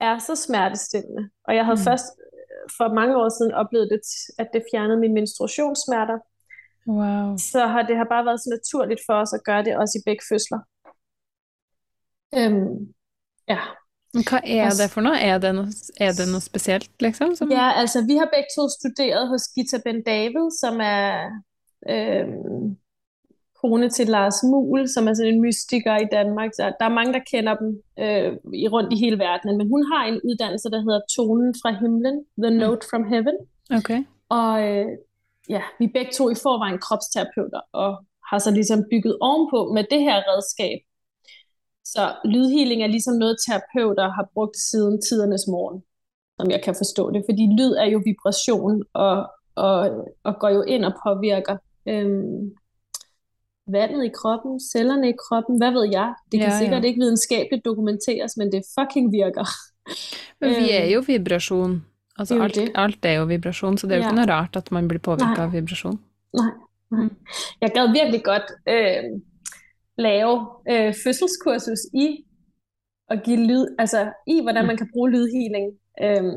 B: er så smertestillende. Og jeg havde
A: Mm.
B: først øh, for mange år siden oplevet, det, at det fjernede mine menstruationssmerter.
A: Wow.
B: Så har det har bare været så naturligt for os at gøre det også i begge fødsler. Øhm, ja.
A: Men hva er det for noe? Er det noe, er det noe spesielt, liksom? Som...
B: ja, altså vi har begge to studeret hos Gita Ben David, som er øhm, kone til Lars Muhl, som er sådan en mystiker i Danmark. Så der er mange, der kender dem øh, i rundt i hele verden, men hun har en uddannelse, der hedder Tonen fra himlen, The Note from Heaven.
A: Ok.
B: Og øh, ja, vi er begge to i forvejen kropsterapeuter, og har så ligesom bygget ovenpå med det her redskab. Så lydhealing er ligesom noget, terapeuter har brugt siden tidernes morgen, som jeg kan forstå det. Fordi lyd er jo vibration, og, og, og går jo ind og påvirker øhm, vandet i kroppen, cellerne i kroppen, hvad ved jeg. Det kan
A: Ja, ja.
B: sikkert ikke videnskabeligt dokumenteres, men det fucking virker.
A: Men vi er
B: Um,
A: jo vibrasjon. Altså,
B: det er jo
A: alt,
B: det.
A: alt er jo vibrasjon, så det er jo
B: Ja.
A: ikke noe rart at man blir påvirka
B: Nej.
A: av vibrasjon.
B: Nej, nej. Jeg gad virkelig godt øh, lave øh, fødselskursus i at give lyd, altså i hvordan man kan bruge lydhealing, øh,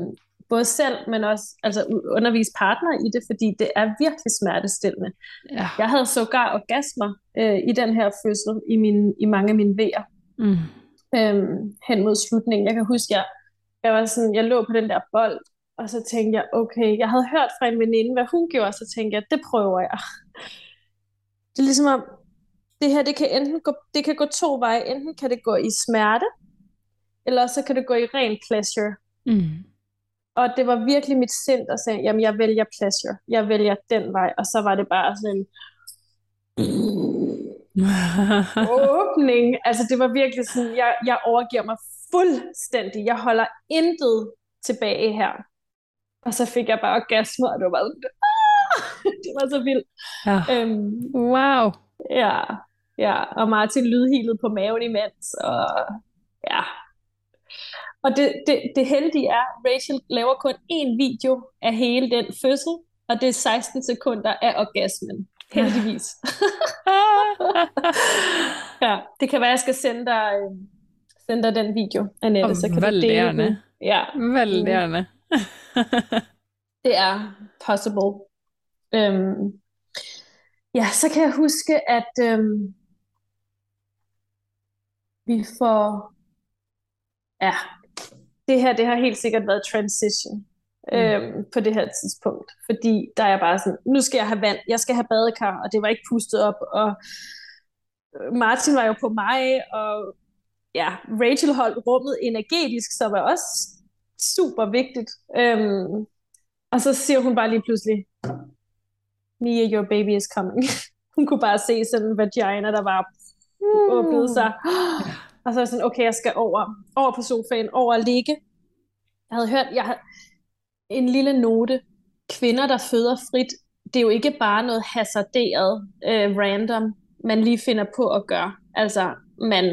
B: både selv, men også altså, undervise partner i det, fordi det er virkelig smertestillende.
A: Ja.
B: Jeg havde sågar orgasmer øh, i den her fødsel, i, min, i mange af mine vejer,
A: Mm.
B: øh, hen mod slutningen. Jeg kan huske, jeg, jeg var sådan, jeg lå på den der bold, og så tænkte jeg, okay, jeg havde hørt fra en veninde, hvad hun gjorde, så tænkte jeg, det prøver jeg. [LAUGHS] Det er ligesom om, det her, det kan enten gå, det kan gå to veje. Enten kan det gå i smerte, eller så kan det gå i ren pleasure.
A: Mm.
B: Og det var virkelig mit sind, der sagde, jamen jeg vælger pleasure. Jeg vælger den vej. Og så var det bare sådan en åbning. Altså det var virkelig sådan, jeg, jeg overgiver mig fuldstændig. Jeg holder intet tilbage her. Og så fik jeg bare orgasmer, og det var bare sådan, [LAUGHS] det var så vildt.
A: ja.
B: Øhm,
A: Wow.
B: ja, ja, og Martin lydhilede på maven imens, og ja. Og det, det, det heldige er, Rachel laver kun én video af hele den fødsel, og det er 16 sekunder af orgasmen. Heldigvis. [LAUGHS] ja, det kan være, jeg skal sende dig, øh, sende dig den video, Annette,
A: Åh,
B: så kan du
A: veldig
B: dele den. Ja,
A: Veldig
B: Mm. [LAUGHS] det er possible. Øhm, ja, så kan jeg huske, at øhm, vi får... Ja, det her, det har helt sikkert været transition øhm, på det her tidspunkt. Fordi der er jeg bare sådan, nu skal jeg have vand, jeg skal have badekar, og det var ikke pustet op, og øh, Martin var jo på mig, og ja, Rachel holdt rummet energetisk, som var også super vigtigt. Øhm, og så siger hun bare lige pludselig, Mia, your baby is coming. [LAUGHS] hun kunne bare se sådan en vagina, der var åbnet sig. [GASPS] Og så var jeg sådan, okay, jeg skal over, over på sofaen, over at ligge. Jeg havde hørt, jeg havde, en lille note. Kvinder, der føder frit, det er jo ikke bare noget hasarderet, øh, random, man lige finder på at gøre. Altså, man,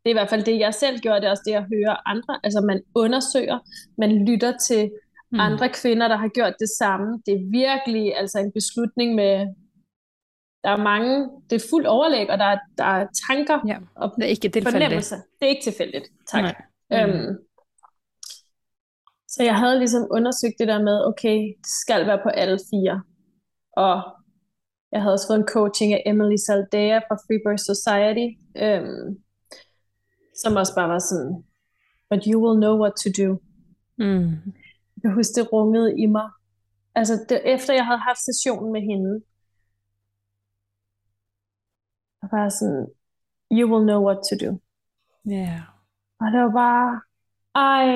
B: det er i hvert fald det, jeg selv gjorde, det er også det, jeg hører andre. Altså, man undersøger, man lytter til mm. andre kvinder, der har gjort det samme. Det er virkelig altså en beslutning med, der er mange, det er fuld overlæg, og der er, der er tanker
A: ja,
B: og
A: det er ikke tilfældigt.
B: Det er ikke tilfældigt, tak. Mm. Øhm, så jeg havde ligesom undersøgt det der med, okay, det skal være på alle fire. Og jeg havde også fået en coaching af Emily Saldea fra Free Birth Society, øhm, som også bare var sådan, but you will know what to do. Mm. Jeg kan huske, det rungede i mig. Altså, det, efter jeg havde haft sessionen med hende, var sådan, you will know what to do.
A: Ja. Yeah.
B: Og det var bare, ej,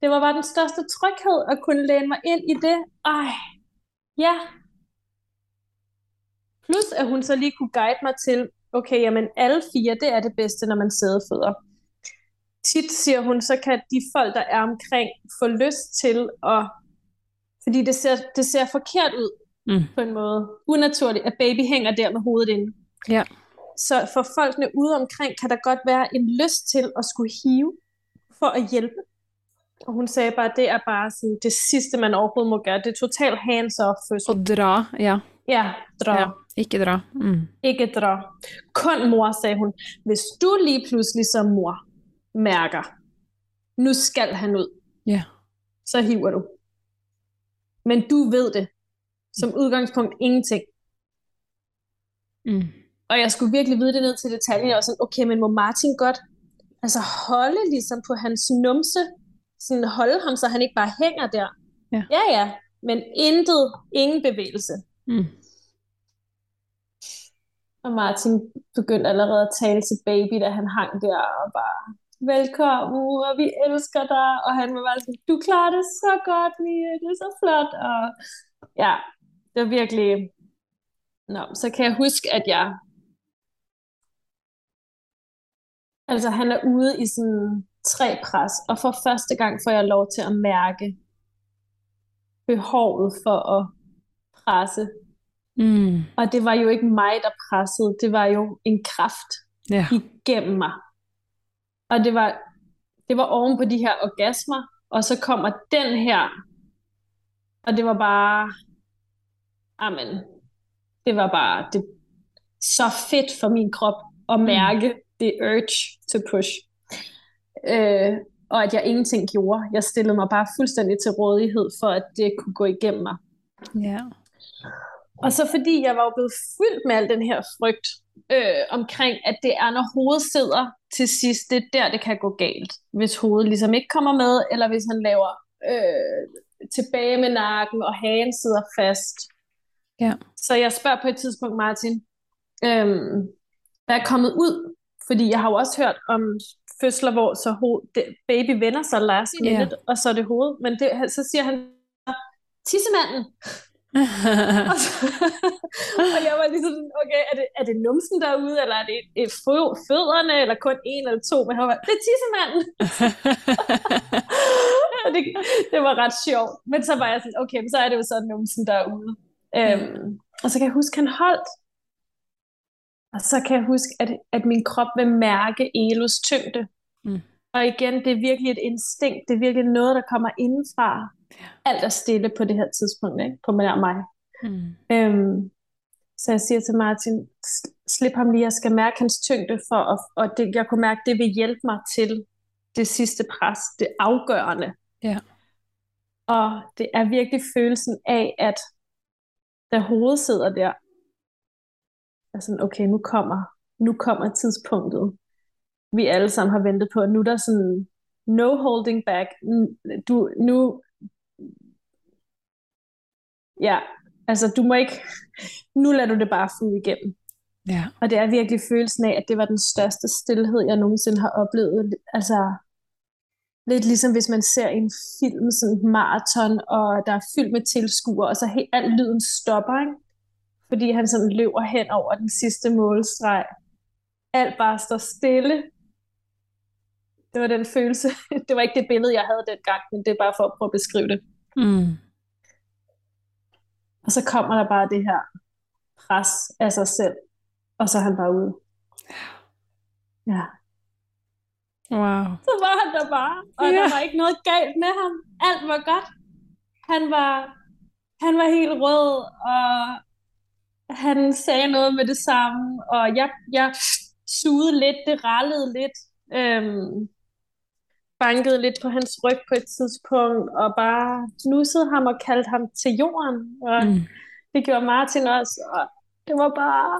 B: det var bare den største tryghed at kunne læne mig ind i det. Ej, ja. Plus at hun så lige kunne guide mig til, okay, jamen alle fire, det er det bedste, når man sidder fødder. Tit siger hun, så kan de folk, der er omkring, få lyst til at, fordi det ser, det ser forkert ud mm. på en måde. Unaturligt, at baby hænger der med hovedet inde.
A: Ja.
B: Så for folkene ude omkring, kan der godt være en lyst til at skulle hive for at hjælpe. Og hun sagde bare, at det er bare sådan, det sidste, man overhovedet må gøre. Det er totalt hands-off.
A: Og dra, ja.
B: Ja, dra. Ja,
A: ikke dra. Mm.
B: Ikke dra. Kun mor, sagde hun. Hvis du lige pludselig som mor mærker, nu skal han ud,
A: ja.
B: så hiver du. Men du ved det. Som udgangspunkt ingenting.
A: Mm.
B: Og jeg skulle virkelig vide det ned til detaljen. Jeg var sådan, okay, men må Martin godt altså holde ligesom på hans numse, sådan holde ham, så han ikke bare hænger der.
A: Ja,
B: ja, ja men intet, ingen bevægelse.
A: Mm.
B: Og Martin begyndte allerede at tale til baby, da han hang der og bare, velkommen, og vi elsker dig. Og han var bare sådan, du klarer det så godt, Mia, det er så flot. Og ja, det var virkelig... Nå, så kan jeg huske, at jeg Altså han er ude i sådan tre pres, og for første gang får jeg lov til at mærke behovet for at presse.
A: Mm.
B: Og det var jo ikke mig, der pressede, det var jo en kraft
A: ja.
B: igennem mig. Og det var, det var oven på de her orgasmer, og så kommer den her, og det var bare, amen, det var bare det, så fedt for min krop at mm. mærke, mm the urge to push. Øh, og at jeg ingenting gjorde. Jeg stillede mig bare fuldstændig til rådighed for, at det kunne gå igennem mig.
A: Ja.
B: Og så fordi jeg var jo blevet fyldt med al den her frygt øh, omkring, at det er, når hovedet sidder til sidst, det er der, det kan gå galt. Hvis hovedet ligesom ikke kommer med, eller hvis han laver øh, tilbage med nakken, og hagen sidder fast.
A: Ja.
B: Så jeg spørger på et tidspunkt Martin, øh, hvad er kommet ud fordi jeg har jo også hørt om fødsler, hvor så ho- det, baby vender sig last minute, yeah. og så er det hoved. Men det, så siger han, tissemanden. [LAUGHS] og, så, og jeg var ligesom, okay, er det, er det numsen derude, eller er det et, et fødderne, eller kun en eller to? Men han var, det er tissemanden. [LAUGHS] og det, det var ret sjovt. Men så var jeg sådan, okay, så er det jo sådan numsen derude. Øhm, og så kan jeg huske, han holdt og så kan jeg huske, at, at min krop vil mærke Elos tyngde.
A: Mm.
B: Og igen, det er virkelig et instinkt. Det er virkelig noget, der kommer indenfra. Alt er stille på det her tidspunkt, ikke? på mig.
A: Mm.
B: Øhm, så jeg siger til Martin, slip ham lige, jeg skal mærke hans tyngde, for at, og det, jeg kunne mærke, det vil hjælpe mig til det sidste pres, det afgørende.
A: Ja.
B: Og det er virkelig følelsen af, at da hovedet sidder der, er sådan, okay, nu kommer, nu kommer tidspunktet, vi alle sammen har ventet på. Nu er der sådan, no holding back. Du, nu, ja, altså du må ikke, [LAUGHS] nu lader du det bare flyde igennem.
A: Ja.
B: Og det er virkelig følelsen af, at det var den største stillhed, jeg nogensinde har oplevet. Altså, lidt ligesom hvis man ser en film, sådan en maraton, og der er fyldt med tilskuere, og så helt alt lyden stopper, ikke? Fordi han sådan løber hen over den sidste målstreg. Alt bare står stille. Det var den følelse. [LAUGHS] Det var ikke det billede, jeg havde dengang, men det er bare for at prøve at beskrive det.
A: Mm.
B: Og så kommer der bare det her pres af sig selv, og så er han bare ude. Ja.
A: Wow.
B: Så var han der bare, og
A: Ja.
B: der var ikke noget galt med ham. Alt var godt. Han var, han var helt rød, og han sagde noget med det samme, og jeg, jeg sugede lidt, det rallede lidt, øhm, bankede lidt på hans ryg på et tidspunkt, og bare knussede ham og kaldte ham til jorden, og
A: Mm.
B: det gjorde Martin også, og det var bare...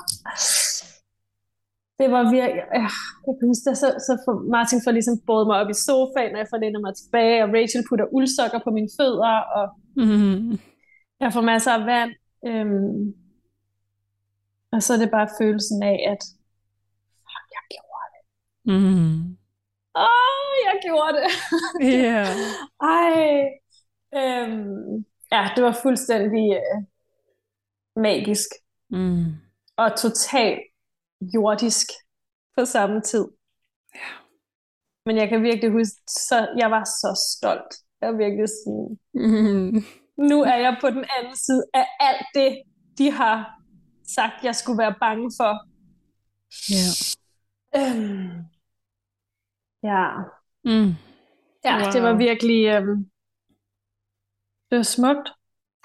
B: Det var virkelig... Ja, jeg kan huske, så, så får Martin får ligesom båret mig op i sofaen, og jeg får lænet mig tilbage, og Rachel putter uldsokker på mine fødder, og
A: Mm.
B: jeg får masser af vand. Øhm, og så er det bare følelsen af, at fuck, jeg gjorde det.
A: Mm.
B: Åh, jeg gjorde det.
A: Ja. [LAUGHS]
B: Ej. Øhm, ja, det var fuldstændig øh, magisk.
A: Mm.
B: og totalt jordisk på samme tid. Men jeg kan virkelig huske, så jeg var så stolt. Jeg var virkelig sådan,
A: Mm.
B: nu er jeg på den anden side af alt det, de har sagt, jeg skulle være bange for.
A: Ja.
B: Øhm, ja,
A: Mm.
B: ja det var
A: Wow.
B: virkelig, øhm, det var smukt.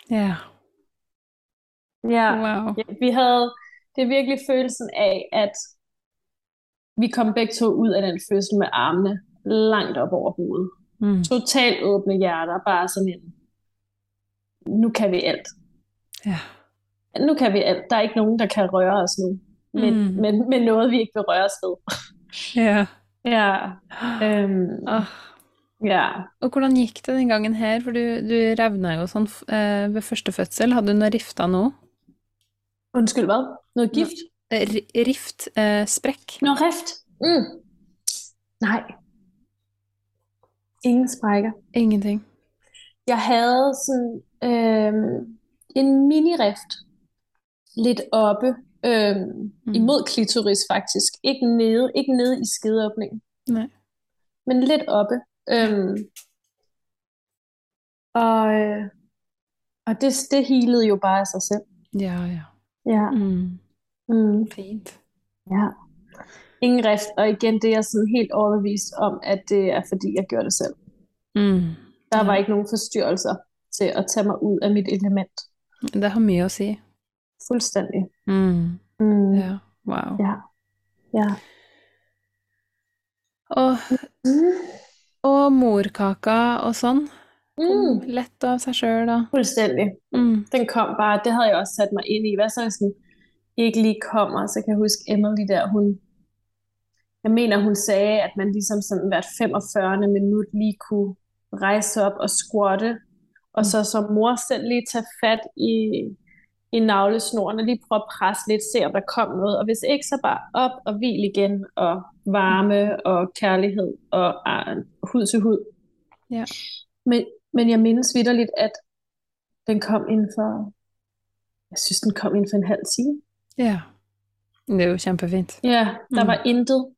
A: Ja.
B: Ja.
A: Wow.
B: Ja, vi havde, det er virkelig følelsen af, at vi kom begge to ud af den fødsel med armene langt op over hovedet.
A: Mm.
B: Totalt åbne hjerter, bare sådan en, nu kan vi alt.
A: Ja.
B: Nu kan vi alt. Der er ikke nogen, der kan røre os nu. Men,
A: Mm.
B: men, men noget, vi ikke vil røre os ved.
A: Ja.
B: Ja. Øhm,
A: Ah.
B: ja.
A: Og hvordan gikk det den gangen her? For du, du revna jo sånn eh, ved første fødsel. Hadde du noe rifter nå?
B: Undskyld, hvad? Noget gift?
A: Ri- rift? Eh, sprekk?
B: Noget rift? Mm. Nej. Ingen sprækker.
A: Ingenting?
B: Jeg havde sådan øhm, en mini-rift lidt oppe øhm,
A: Mm.
B: imod klitoris faktisk. Ikke nede, ikke nede i skedeåbningen,
A: Nej.
B: men lidt oppe. Øhm, og øh, og det, det healede jo bare af sig selv.
A: Ja, ja.
B: Ja.
A: Mm.
B: Mm,
A: Fint.
B: ja. Ingen rift, og igen, det er jeg sådan helt overbevist om, at det er fordi, jeg gjorde det selv.
A: Mm.
B: Der var
A: Ja.
B: ikke nogen forstyrrelser til at tage mig ud af mit element.
A: Det har mye å si.
B: Fuldstændig.
A: Mm.
B: Mm,
A: Ja. Wow.
B: ja. Ja.
A: Og,
B: Mm.
A: og morkaka og sånn kom
B: Mm.
A: lett av seg sjøl, da.
B: Fuldstændig.
A: Mm.
B: Den kom bare, det havde jeg også sat mig ind i. Hvad så hvis den ikke lige kommer? Så kan jeg huske Emily der, hun, jeg mener hun sagde, at man ligesom sådan hvert 45. minut lige kunne rejse op og squatte, og så som mor selv lige tage fat i, i navlesnoren og lige prøve at presse lidt, se om der kom noget. Og hvis ikke, så bare op og hvil igen, og varme og kærlighed og ah, hud til hud.
A: Ja.
B: Men, men jeg mindes vidderligt, at den kom inden for, jeg synes, den kom inden for en halv time.
A: Ja. Det er jo kjempefint.
B: Ja, der
A: Mm.
B: var intet.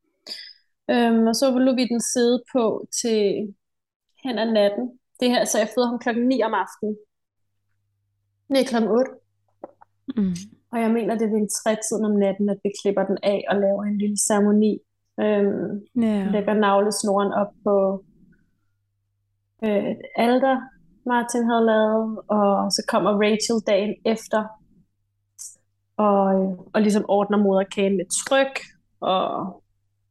B: Øhm, og så lå vi den sidde på til hen ad natten. Det her, så jeg fødte ham klokken 9 om aftenen. Nej, klokken 8.
A: Mm.
B: Og jeg mener, det er ved en trætiden om natten, at vi klipper den af og laver en lille ceremoni. Øhm,
A: Ja.
B: lægger navlesnoren op på øh, et alter, Martin havde lavet, og så kommer Rachel dagen efter, og, og ligesom ordner moderkagen med tryk, og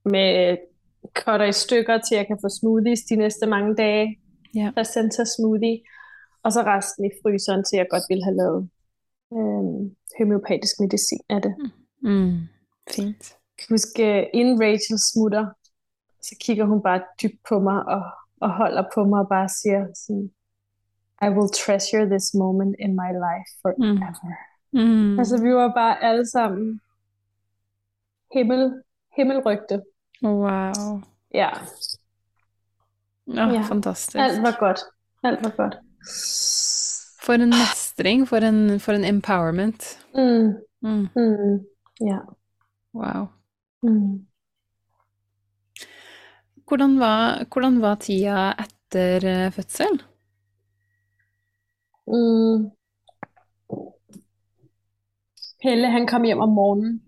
B: med cutter i stykker, til jeg kan få smoothies de næste mange dage.
A: Ja.
B: Placenta smoothie. Og så resten i fryseren, til jeg godt ville have lavet øh, homeopatisk medicin af det.
A: Mm. Fint.
B: Jeg kan huske, inden Rachel smutter, så kigger hun bare dybt på mig og, og holder på mig og bare siger sådan, I will treasure this moment in my life forever.
A: Mm.
B: Altså, vi var bare alle sammen himmel, himmelrygte.
A: Wow.
B: Ja,
A: Ja,
B: Ja.
A: fantastisk.
B: alt var godt. Alt var godt.
A: For en mestring, for en, for en empowerment.
B: Mm,
A: Mm.
B: mm, ja.
A: Wow.
B: Mm.
A: Hvordan var, hvordan var tida etter eh, fødsel?
B: Mm. Pelle, han kom hjem om morgenen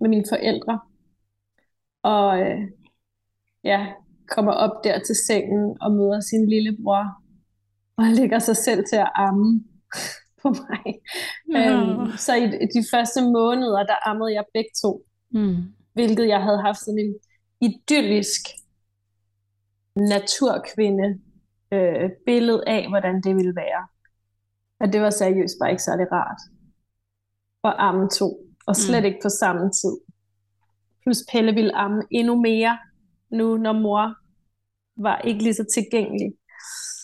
B: med mine forældre. Og øh, ja, kommer op der til sengen og møder sin lillebror. Og lægger sig selv til at amme [LAUGHS] på mig. Ja. Øhm, så i de første måneder, der ammede jeg begge to. Mm. Hvilket jeg havde haft sådan en idyllisk naturkvinde øh, billede af, hvordan det ville være. Og det var seriøst bare ikke særlig rart. Og amme to. Og slet mm. ikke på samme tid. Plus Pelle ville amme endnu mere, nu når mor var ikke lige så tilgængelig.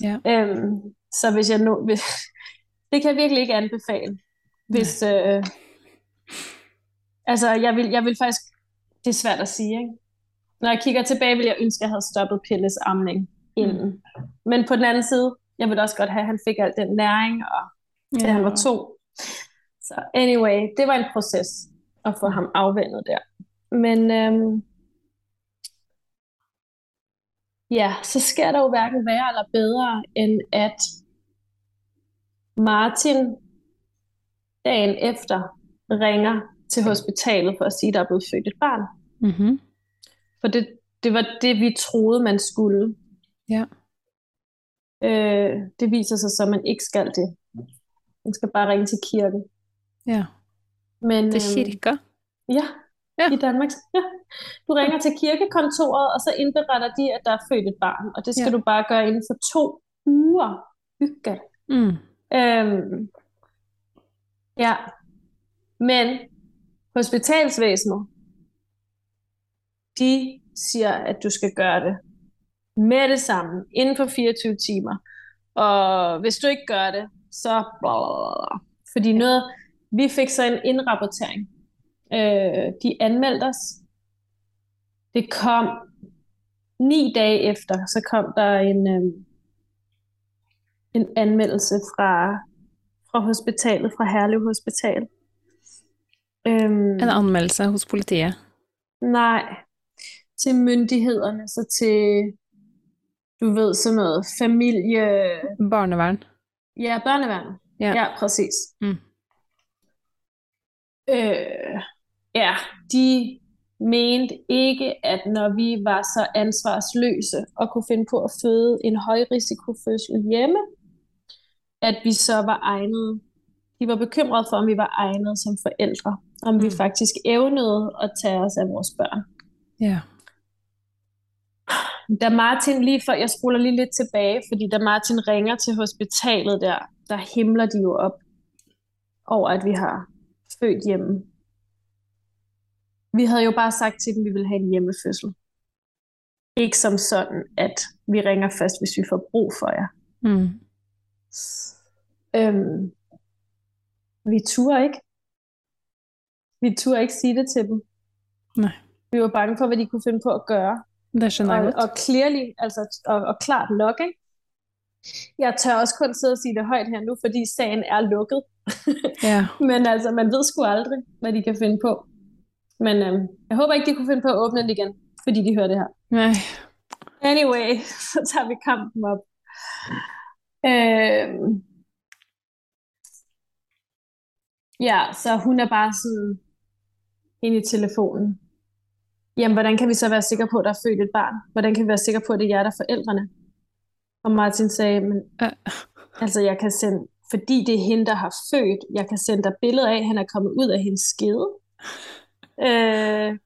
B: Ja. Øhm, så hvis jeg nu... Hvis, [LAUGHS] det kan jeg virkelig ikke anbefale. Hvis... Øh, altså, jeg vil, jeg vil faktisk... Det er svært at sige, ikke? Når jeg kigger tilbage, vil jeg ønske, at jeg havde stoppet Pelles amning inden. Mm. Men på den anden side, jeg vil også godt have, at han fik al den næring, og til ja. han var to. Så anyway, det var en proces at få ham afvendet der. Men øhm, ja, så sker der jo hverken værre eller bedre, end at Martin dagen efter ringer til hospitalet for at sige, at der er blevet født et barn. Mm-hmm. For det, det var det, vi troede, man skulle. Ja. Øh, det viser sig så, at man ikke skal det. Man skal bare ringe til kirken.
A: Ja. Men, til øhm, kirka?
B: Ja, ja, i Danmark. Ja. Du ringer til kirkekontoret, og så indberetter de, at der er født et barn. Og det skal ja. du bare gøre inden for to uger. Hygge. Mm. Øhm, ja. Men hospitalsvæsenet, de siger, at du skal gøre det med det samme, inden for 24 timer. Og hvis du ikke gør det, så blablabla. Fordi noget, vi fik så en indrapportering. Øh, de anmeldte os. Det kom ni dage efter, så kom der en, øh, en anmeldelse fra, fra hospitalet, fra Herlev Hospital.
A: Øhm, en anmeldelse hos politiet?
B: Nej, til myndighederne, så til, du ved, sådan noget familie...
A: Barneværn?
B: Ja, børneværn. Ja, ja præcis. Mm. Øh, ja, de mente ikke, at når vi var så ansvarsløse og kunne finde på at føde en højrisikofødsel hjemme, at vi så var egnet. De var bekymrede for, om vi var egnet som forældre. Om mm. vi faktisk evnede at tage os af vores børn. Ja. Da Martin lige for, jeg spoler lige lidt tilbage, fordi da Martin ringer til hospitalet der, der himler de jo op over, at vi har født hjemme. Vi havde jo bare sagt til dem, at vi ville have en hjemmefødsel. Ikke som sådan, at vi ringer først, hvis vi får brug for jer. Mm. Øhm, vi turde ikke. Vi turde ikke sige det til dem.
A: Nej.
B: Vi var bange for, hvad de kunne finde på at gøre.
A: Det
B: jeg og, og clearly, altså, og, og klart nok, ikke? Jeg tør også kun sidde og sige det højt her nu, fordi sagen er lukket.
A: Ja. [LAUGHS]
B: Men altså, man ved sgu aldrig, hvad de kan finde på. Men øhm, jeg håber ikke, de kunne finde på at åbne den igen, fordi de hører det her.
A: Nej.
B: Anyway, [LAUGHS] så tager vi kampen op. Øhm, ja, så hun er bare sådan ind i telefonen. Jamen, hvordan kan vi så være sikre på, at der er født et barn? Hvordan kan vi være sikre på, at det er jer, der er forældrene? Og Martin sagde, men altså jeg kan sende, fordi det er hende, der har født, jeg kan sende dig billeder af, at han er kommet ud af hendes skede. Øh,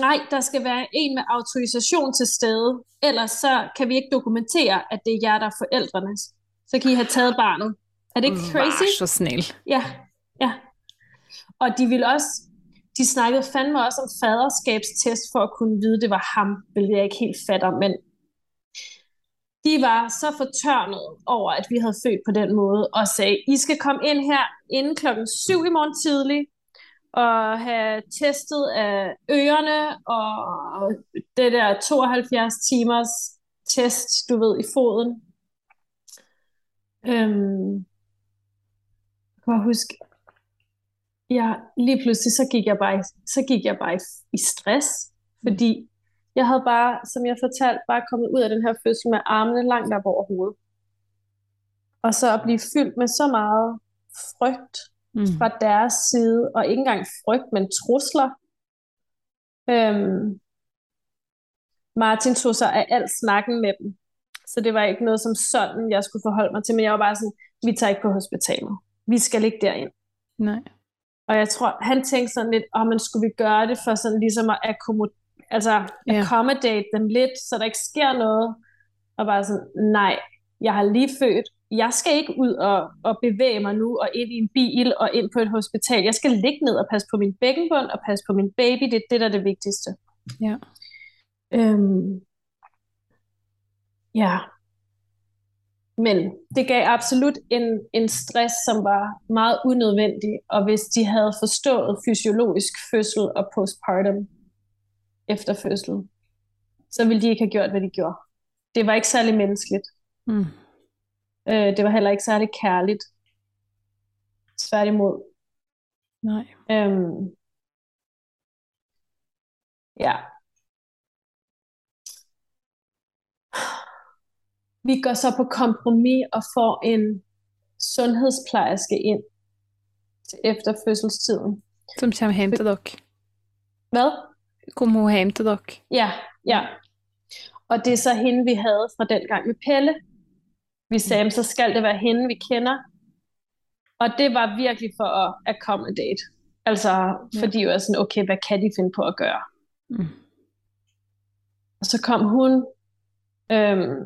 B: nej, der skal være en med autorisation til stede, ellers så kan vi ikke dokumentere, at det er jer, der er forældrene. Så kan I have taget barnet. Er det ikke crazy?
A: Var så snæl.
B: Ja, ja. Og de vil også, de snakkede fandme også om faderskabstest for at kunne vide, det var ham, hvilket jeg ikke helt fatter, men de var så fortørnet over, at vi havde født på den måde, og sagde, I skal komme ind her inden klokken 7 i morgen tidlig, og have testet af ørerne, og det der 72 timers test, du ved, i foden. Øhm, jeg kan huske, ja, lige pludselig så gik jeg bare, så gik jeg bare i, i stress, fordi jeg havde bare, som jeg fortalte, bare kommet ud af den her fødsel med armene langt op over hovedet. Og så at blive fyldt med så meget frygt
A: Mm.
B: fra deres side, og ikke engang frygt, men trusler. Øhm, Martin tog sig af al snakken med dem, så det var ikke noget som sådan, jeg skulle forholde mig til, men jeg var bare sådan, vi tager ikke på hospitalet. Vi skal ikke derind.
A: Nej.
B: Og jeg tror, han tænkte sådan lidt, om man skulle vi gøre det for sådan ligesom at accommodate, altså
A: Ja.
B: accommodate dem lidt, så der ikke sker noget. Og bare sådan, nej, jeg har lige født. Jeg skal ikke ud og, og bevæge mig nu og ind i en bil og ind på et hospital. Jeg skal ligge ned og passe på min bækkenbund og passe på min baby. Det er det, der er det vigtigste.
A: Ja.
B: Øhm, ja. Men det gav absolut en, en stress, som var meget unødvendig, og hvis de havde forstået fysiologisk fødsel og postpartum efter fødsel, så ville de ikke have gjort, hvad de gjorde. Det var ikke særlig menneskeligt.
A: Mm.
B: Øh, det var heller ikke særlig kærligt. Tværtimod.
A: Nej.
B: Øhm, ja. Vi går så på kompromis og får en sundhedsplejerske ind til efter fødselstiden.
A: Som kommer hjem til dere.
B: Hvad?
A: Kom hun hjem til dere?
B: Ja, ja. Og det er så hende, vi havde fra den gang med Pelle. Vi sagde, "Men så skal det være hende, vi kender. Og det var virkelig for at accommodate. Altså, fordi jeg var sådan, okay, hvad kan de finde på at gøre?
A: Mm.
B: Og så kom hun, øhm,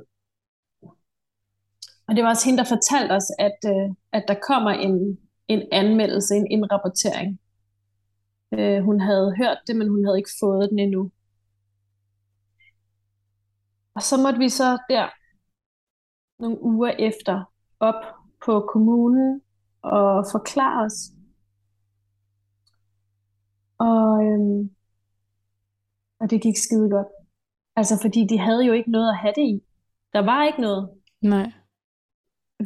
B: og det var også hende, der fortalte os, at, øh, at der kommer en, en anmeldelse, en indrapportering. Øh, hun havde hørt det, men hun havde ikke fået den endnu. Og så måtte vi så der nogle uger efter op på kommunen og forklare os. Og, øhm, og det gik skide godt. Altså fordi de havde jo ikke noget at have det i. Der var ikke noget.
A: Nej.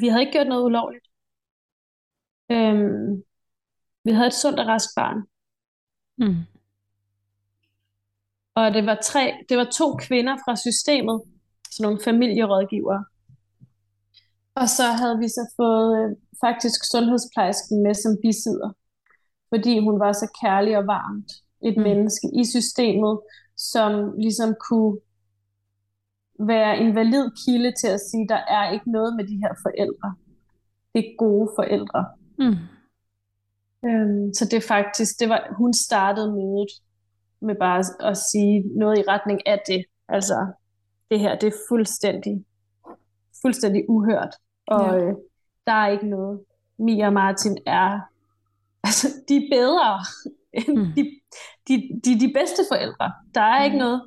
B: Vi havde ikke gjort noget ulovligt. Øhm, vi havde et sundt og rask barn.
A: Mm.
B: Og det var tre, det var to kvinder fra systemet, sådan nogle familierådgivere. Og så havde vi så fået øh, faktisk sundhedsplejersken med som bisidder, fordi hun var så kærlig og varmt et
A: Mm.
B: menneske i systemet, som ligesom kunne være en valid kilde til at sige, der er ikke noget med de her forældre. Det er gode forældre.
A: Mm.
B: Øhm, så det faktisk, det var, hun startede mødet med bare at- at sige noget i retning af det. Altså, det her, det er fuldstændig, fuldstændig uhørt. Og
A: Ja.
B: øh, der er ikke noget. Mia og Martin er, [LAUGHS] altså, de er bedre [LAUGHS] end
A: Mm.
B: de, de, de, de bedste forældre. Der er ikke
A: Mm.
B: noget.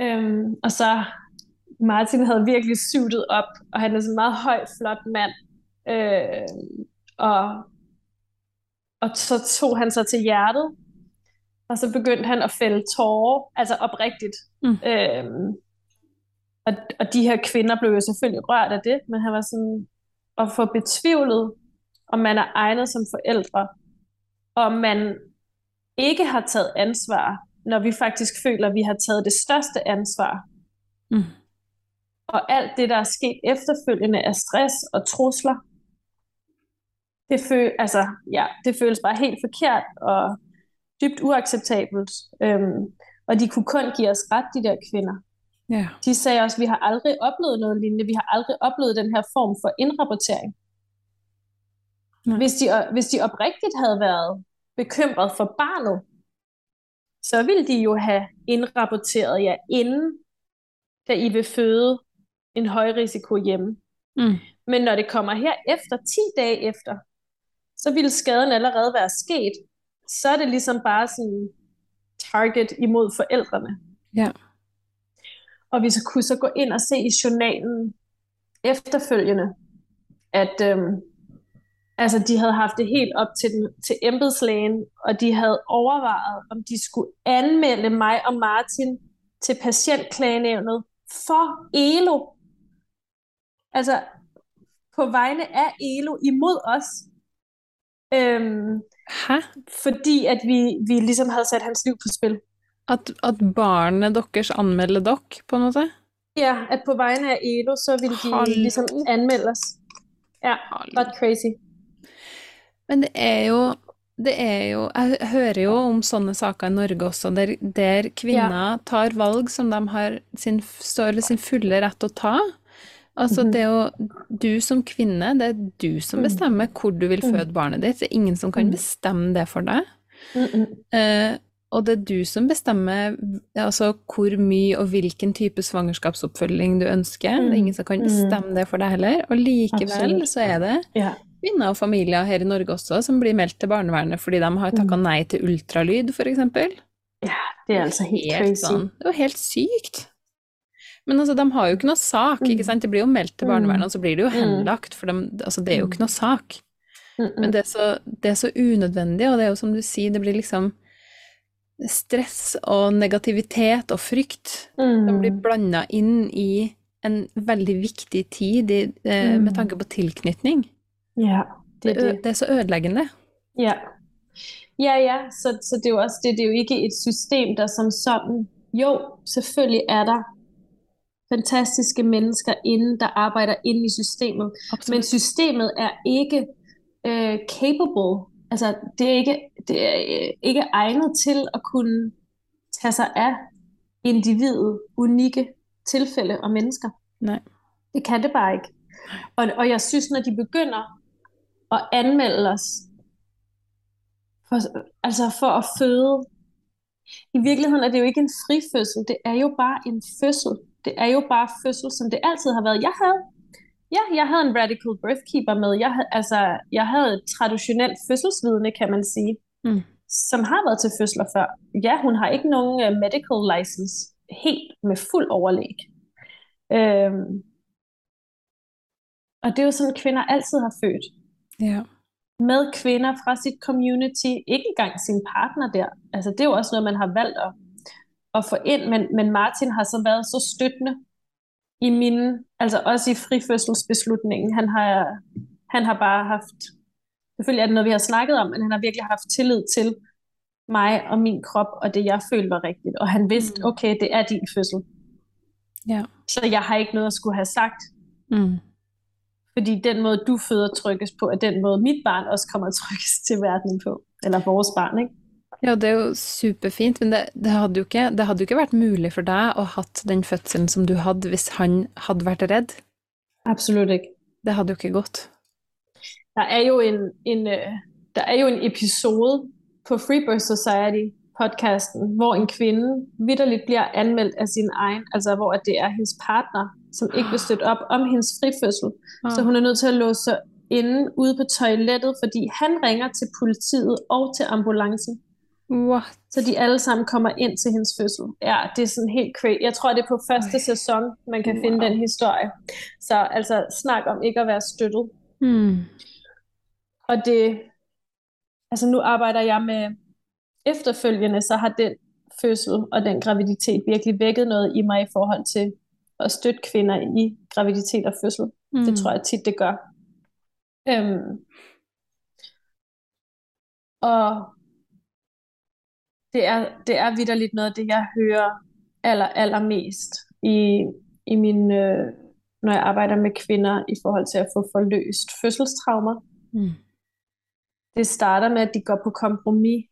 B: Øhm, og så Martin havde virkelig suitet op, og han er sådan en meget høj, flot mand. Øh, og, og så tog han sig til hjertet, og så begyndte han at fælde tårer, altså oprigtigt.
A: Mm.
B: Øhm, og, og de her kvinder blev jo selvfølgelig rørt af det, men han var sådan at få betvivlet, om man er egnet som forældre, og om man ikke har taget ansvar, når vi faktisk føler, at vi har taget det største ansvar.
A: Mm.
B: Og alt det, der er sket efterfølgende af stress og trusler, det, føl, altså, ja, det føles bare helt forkert og dybt uacceptabelt. Øhm, og de kunne kun give os ret, de der kvinder.
A: Ja.
B: De sagde også, at vi har aldrig oplevet noget lignende. Vi har aldrig oplevet den her form for indrapportering.
A: Nej.
B: Hvis de, hvis de oprigtigt havde været bekymret for barnet, så ville de jo have indrapporteret jer inden, da I vil føde en højrisiko hjemme.
A: Mm.
B: Men når det kommer her efter, 10 dage efter, så ville skaden allerede være sket. Så er det ligesom bare sådan target imod forældrene.
A: Ja.
B: Og vi så kunne så gå ind og se i journalen efterfølgende, at øhm, altså de havde haft det helt op til, den, til embedslægen, og de havde overvejet, om de skulle anmelde mig og Martin til patientklagenævnet for ELO. Altså på vegne af ELO imod os. Øhm,
A: Hæ?
B: fordi at vi, vi ligesom havde sat hans liv på spil.
A: At, at barnet deres anmelder dere, på en måte?
B: Ja, at på vegne af Elo, så vil de
A: Hallo.
B: ligesom anmelde os. Ja, got crazy.
A: Men det er jo det er jo, Jeg hører jo om sånne saker i Norge også, der, der kvinner tar valg som de har sin, står ved sin fulle rett å ta. Altså,
B: Mhm.
A: det er jo du som kvinne, det er du som
B: Mm.
A: bestemmer hvor du vil føde barnet ditt. Det er ingen som kan
B: Mm.
A: bestemme det for deg.
B: Mm -mm.
A: Eh, og det er du som bestemmer altså, hvor mye og hvilken type svangerskapsoppfølging du ønsker. Det er ingen som kan
B: Mm.
A: bestemme det for deg heller. Og likevel
B: Absolutt.
A: så er det
B: Ja.
A: kvinner og familier her i Norge også som blir meldt til barnevernet fordi de har takka
B: Mm.
A: nei til ultralyd, f.eks.
B: ja, det er altså helt crazy.
A: sånn. Det er jo helt sykt. Men altså, de har jo ikke noe sak, ikke
B: Mm.
A: sant. Det blir jo meldt til
B: Mm.
A: barnevernet, og så blir det jo
B: Mm.
A: henlagt, for de, altså, det er jo
B: Mm.
A: ikke noe sak.
B: Mm -mm.
A: Men det er, så, det er så unødvendig, og det er jo som du sier, det blir liksom stress og negativitet og frykt som blir
B: Mm.
A: blanda inn i en veldig viktig tid i, eh,
B: Mm.
A: med tanke på tilknytning.
B: Ja, det
A: Det,
B: det.
A: er så ødeleggende.
B: Ja, ja, ja. Så, så det er jo også det. Det er jo ikke et system, der som sådan... Jo, selvfølgelig er der fantastiske mennesker inde, der arbejder inde i systemet. Men systemet er ikke øh, capable. Altså, det er ikke, det er øh, ikke egnet til at kunne tage sig af individet, unikke tilfælde og mennesker.
A: Nej.
B: Det kan det bare ikke. Og, og jeg synes, når de begynder at anmelde os, for, altså for at føde, i virkeligheden er det jo ikke en frifødsel, det er jo bare en fødsel. Det er jo bare fødsel, som det altid har været. Jeg havde, ja, jeg havde en radical birth keeper med. Jeg havde, altså, jeg havde et traditionelt fødselsvidne, kan man sige,
A: Mm.
B: som har været til fødsler før. Ja, hun har ikke nogen uh, medical license helt med fuld overlæg. Øhm, og det er jo sådan, kvinder altid har født
A: Ja.
B: med kvinder fra sit community, ikke engang sin partner der. Altså det er jo også noget, man har valgt at, at få ind, men, men Martin har så været så støttende i mine, altså også i frifødselsbeslutningen. Han har, han har bare haft, selvfølgelig er det noget, vi har snakket om, men han har virkelig haft tillid til mig og min krop, og det jeg følte var rigtigt. Og han vidste,
A: Mm.
B: okay, det er din fødsel.
A: Ja.
B: Så jeg har ikke noget at skulle have sagt,
A: Mm.
B: fordi den måde, du føder trykkes på, er den måde, mit barn også kommer at trykkes til verden på. Eller vores barn, ikke?
A: Ja, det er jo superfint, men det, det, hadde ikke, det hadde jo ikke vært mulig for deg å hatt den fødselen som du hadde hvis han hadde vært redd.
B: Absolut ikke.
A: Det hadde jo ikke gått.
B: Der er jo en, en, øh, er jo en episode på Freebirth Society podcasten, hvor en kvinde vidderligt bliver anmeldt af sin egen, altså hvor det er hendes partner, som ikke vil støtte op om hendes frifødsel.
A: Ah.
B: Så hun er nødt til at låse sig inde ude på toilettet, fordi han ringer til politiet og til ambulancen.
A: What?
B: Så de alle sammen kommer ind til hendes fødsel. Ja, det er sådan helt crazy. Jeg tror, det er på første
A: Oj.
B: sæson, man kan finde
A: Wow.
B: den historie. Så altså, snak om ikke at være støttet.
A: Mm.
B: Og det, altså nu arbejder jeg med efterfølgende, så har den fødsel og den graviditet virkelig vækket noget i mig i forhold til at støtte kvinder i graviditet og fødsel.
A: Mm.
B: Det tror jeg tit, det gør. Øhm, og det er, det er vidderligt noget af det, jeg hører aller, allermest i, i min, øh, når jeg arbejder med kvinder i forhold til at få forløst fødselstraumer.
A: Mm.
B: Det starter med, at de går på kompromis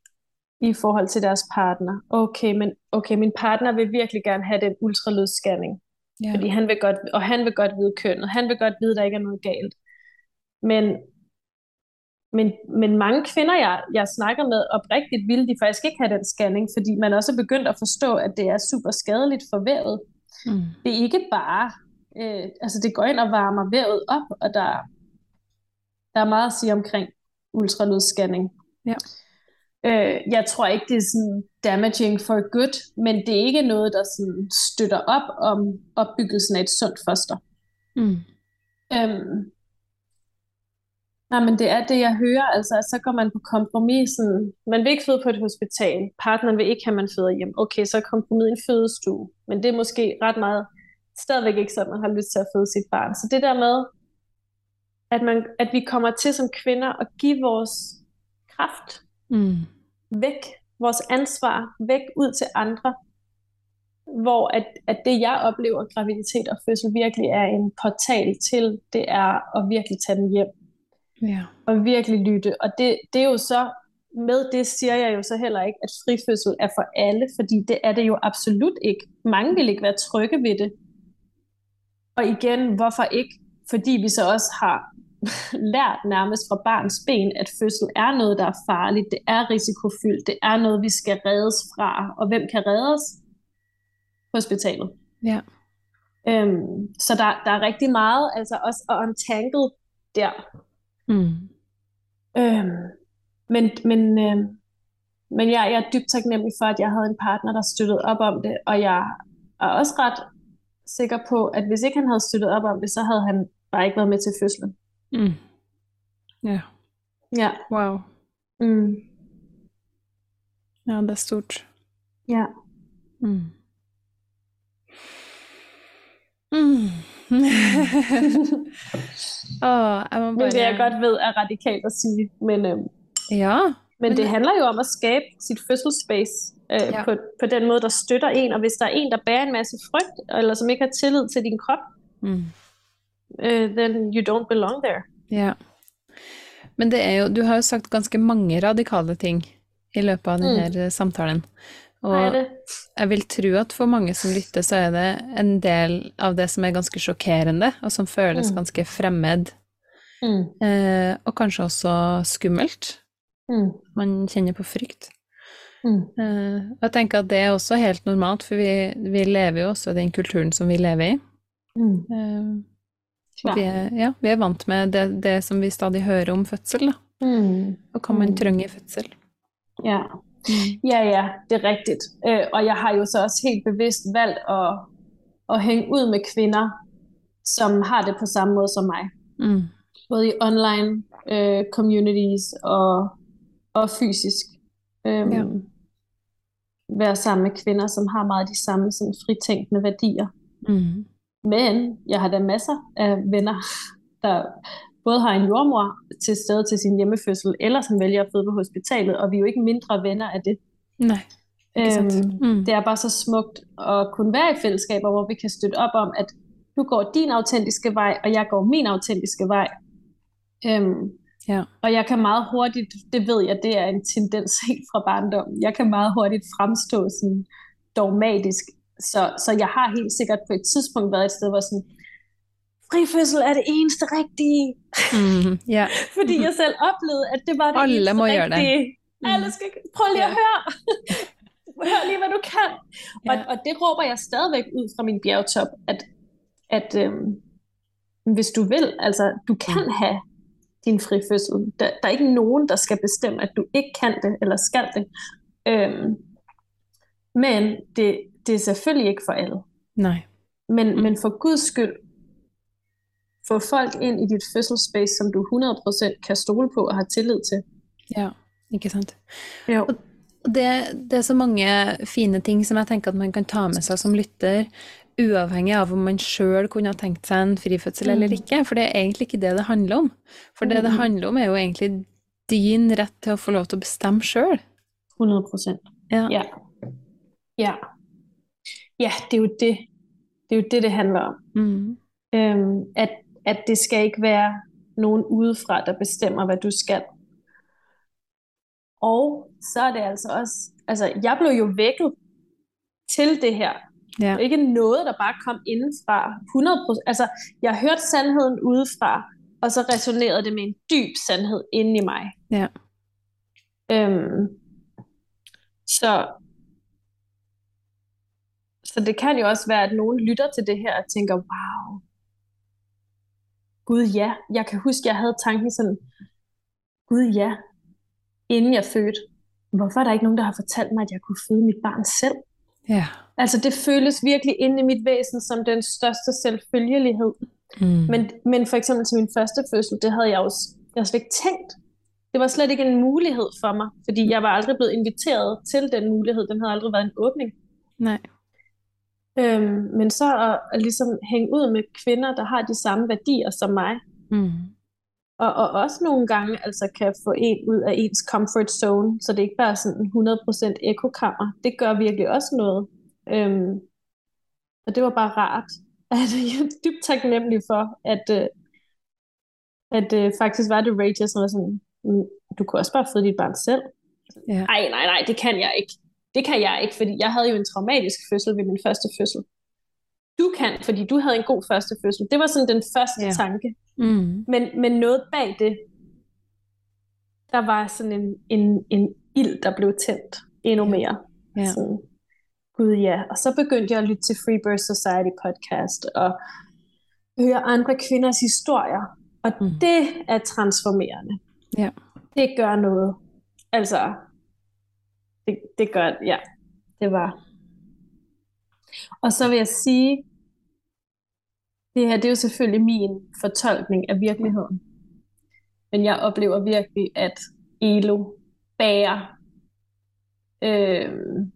B: i forhold til deres partner. Okay, men okay, min partner vil virkelig gerne have den ultralydsscanning,
A: Ja.
B: fordi han vil godt, og han vil godt vide kønnet, han vil godt vide, at der ikke er noget galt. Men, men, men mange kvinder, jeg, jeg snakker med, oprigtigt ville de faktisk ikke have den scanning, fordi man også er begyndt at forstå, at det er super skadeligt for vævet.
A: Mm.
B: Det er ikke bare, øh, altså det går ind og varmer vævet op, og der, der er meget at sige omkring ultralydsscanning.
A: Ja.
B: Øh, jeg tror ikke, det er sådan damaging for good, men det er ikke noget, der sådan støtter op om opbyggelsen af et sundt foster.
A: Mm.
B: Øhm, nej, men det er det, jeg hører. Altså, så går man på kompromis. Sådan, man vil ikke føde på et hospital. Partneren vil ikke have, at man føder hjem. Okay, så er kompromis en fødestue. Men det er måske ret meget stadigvæk ikke sådan, man har lyst til at føde sit barn. Så det der med, at, man, at vi kommer til som kvinder at give vores kraft
A: Mm.
B: væk, vores ansvar væk ud til andre, hvor at, at det, jeg oplever graviditet og fødsel virkelig er en portal til, det er at virkelig tage den hjem.
A: Ja.
B: Og virkelig lytte. Og det, det er jo så, med det siger jeg jo så heller ikke, at frifødsel er for alle, fordi det er det jo absolut ikke. Mange vil ikke være trygge ved det. Og igen, hvorfor ikke? Fordi vi så også har [LAUGHS] lært nærmest fra barns ben, at fødsel er noget, der er farligt, det er risikofyldt, det er noget, vi skal reddes fra. Og hvem kan redde os? Hospitalet.
A: Ja.
B: Øhm, så der, der er rigtig meget, altså også at untangle der.
A: Mm.
B: Øhm, men men, øhm, men jeg, jeg er dybt taknemmelig for, at jeg havde en partner, der støttede op om det, og jeg er også ret sikker på, at hvis ikke han havde støttet op om det, så havde han bare ikke været med til fødslen.
A: Mm. Ja.
B: Ja.
A: Wow.
B: Mm.
A: Ja, det er stort.
B: Ja.
A: Mm. Mm. [LAUGHS] Må bare...
B: Hvilket jeg godt ved er radikalt at sige, men, øhm,
A: Ja.
B: men
A: Men-
B: det handler jo om at skabe sit fødselsspace øh,
A: Ja.
B: på, på den måde, der støtter en, og hvis der er en, der bærer en masse frygt, eller som ikke har tillid til din krop,
A: Mm.
B: øh, then you don't belong there.
A: Ja. Men det er jo, du har jo sagt ganske mange radikale ting i løpet av denne samtalen. Og jeg vil tro at for mange som lytter, så er det en del av det som er ganske sjokkerende, og som føles
B: Mm.
A: ganske fremmed,
B: Mm.
A: eh, og kanskje også skummelt.
B: Mm.
A: Man kjenner på frykt.
B: Mm.
A: Eh, jeg tenker at det er også helt normalt, for vi, vi lever jo også i den kulturen som vi lever i.
B: Mm.
A: Eh, vi, er, ja, vi er vant med det, det som vi stadig hører om fødsel, da.
B: Mm.
A: Og hva man
B: Mm.
A: trenger i fødsel.
B: Ja. Ja, ja, det er rigtigt. Øh, og jeg har jo så også helt bevidst valgt at, at hænge ud med kvinder, som har det på samme måde som mig.
A: Mm.
B: Både i online øh, communities og, og fysisk. Øhm,
A: Ja.
B: Være sammen med kvinder, som har meget de samme sådan, fritænkende værdier.
A: Mm.
B: Men jeg har da masser af venner, der både har en jordmor til stede til sin hjemmefødsel, eller som vælger at føde på hospitalet, og vi er jo ikke mindre venner af det.
A: Sant.
B: Øhm,
A: Mm.
B: det er bare så smukt at kunne være i fællesskaber, hvor vi kan støtte op om, at du går din autentiske vej, og jeg går min autentiske vej. Øhm,
A: Ja.
B: og jeg kan meget hurtigt, det ved jeg, det er en tendens [LAUGHS] helt fra barndommen, jeg kan meget hurtigt fremstå sådan dogmatisk. Så, så jeg har helt sikkert på et tidspunkt været et sted, hvor sådan, frifødsel er det eneste rigtige.
A: Mm. [LAUGHS] Ja.
B: Fordi jeg selv oplevede, at det var det
A: Alle
B: eneste
A: må gøre det.
B: rigtige.
A: Mm.
B: Alle skal, prøv lige at
A: Ja.
B: høre. [LAUGHS] Hør lige, hvad du kan. Og,
A: Ja.
B: og det råber jeg stadigvæk ud fra min bjergtop, at, at øhm, hvis du vil, altså du kan
A: Mm.
B: have din frifødsel. Der, der er ikke nogen, der skal bestemme, at du ikke kan det, eller skal det. Øhm, men det, det er selvfølgelig ikke for alle.
A: Nei.
B: Men,
A: mm.
B: men for guds skyld, få folk ind i dit fødselsspace, som du 100% kan stole på og har tillid til.
A: Ja, ikke sant.
B: Jo.
A: Og det, det er så mange fine ting som jeg tenker at man kan ta med seg som lytter, uavhengig av om man sjøl kunne ha tenkt seg en frifødsel eller
B: Mm.
A: ikke, for det er egentlig ikke det det handler om. For det det
B: Mm.
A: handler om, er jo egentlig din rett til å få lov til å bestemme sjøl.
B: 100%.
A: Ja.
B: Ja. Ja. Ja, det er jo det. Det er jo det, det handler om.
A: Mm.
B: Øhm, at, at det skal ikke være nogen udefra, der bestemmer, hvad du skal. Og så er det altså også, altså jeg blev jo vækket til det her. Det
A: Ja.
B: er ikke noget, der bare kom indenfra. 100%. Altså, jeg hørte sandheden udefra, og så resonerede det med en dyb sandhed inde i mig.
A: Ja.
B: Øhm, så, så det kan jo også være, at nogen lytter til det her og tænker, wow, gud ja. Jeg kan huske, jeg havde tanken sådan, gud ja, inden jeg fødte. Hvorfor er der ikke nogen, der har fortalt mig, at jeg kunne føde mit barn selv?
A: Ja.
B: Altså det føles virkelig inde i mit væsen som den største selvfølgelighed.
A: Mm.
B: Men, men for eksempel til min første fødsel, det havde jeg jo jeg havde slet ikke tænkt. Det var slet ikke en mulighed for mig, fordi jeg var aldrig blevet inviteret til den mulighed. Den havde aldrig været en åbning.
A: Nei.
B: Øhm, men så at, at ligesom hænge ud med kvinder, der har de samme værdier som mig,
A: Mm.
B: og, og også nogle gange altså kan få en ud af ens comfort zone, så det ikke bare er sådan en 100% ekokammer. Det gør virkelig også noget. Øhm, Og det var bare rart. At [LAUGHS] jeg er dybt taknemmelig for, at, øh, at øh, faktisk var det Rachel, som var sådan, "Mm, du kunne også bare føde dit barn selv.
A: Ja.
B: Nej, nej, nej, det kan jeg ikke. Det kan jeg ikke, fordi jeg havde jo en traumatisk fødsel ved min første fødsel. Du kan, fordi du havde en god første fødsel. Det var sådan den første
A: Ja.
B: tanke.
A: Mm.
B: Men, men noget bag det, der var sådan en, en, en ild, der blev tændt endnu mere.
A: Ja.
B: Sådan, Gud ja. Og så begyndte jeg at lytte til Free Birth Society podcast og høre andre kvinders historier. Og
A: mm.
B: det er transformerende.
A: Ja.
B: Det gør noget. Altså, det, det gør, ja, det var. Og så vil jeg sige, det her, det er jo selvfølgelig min fortolkning af virkeligheden. Men jeg oplever virkelig, at Elo bærer øh,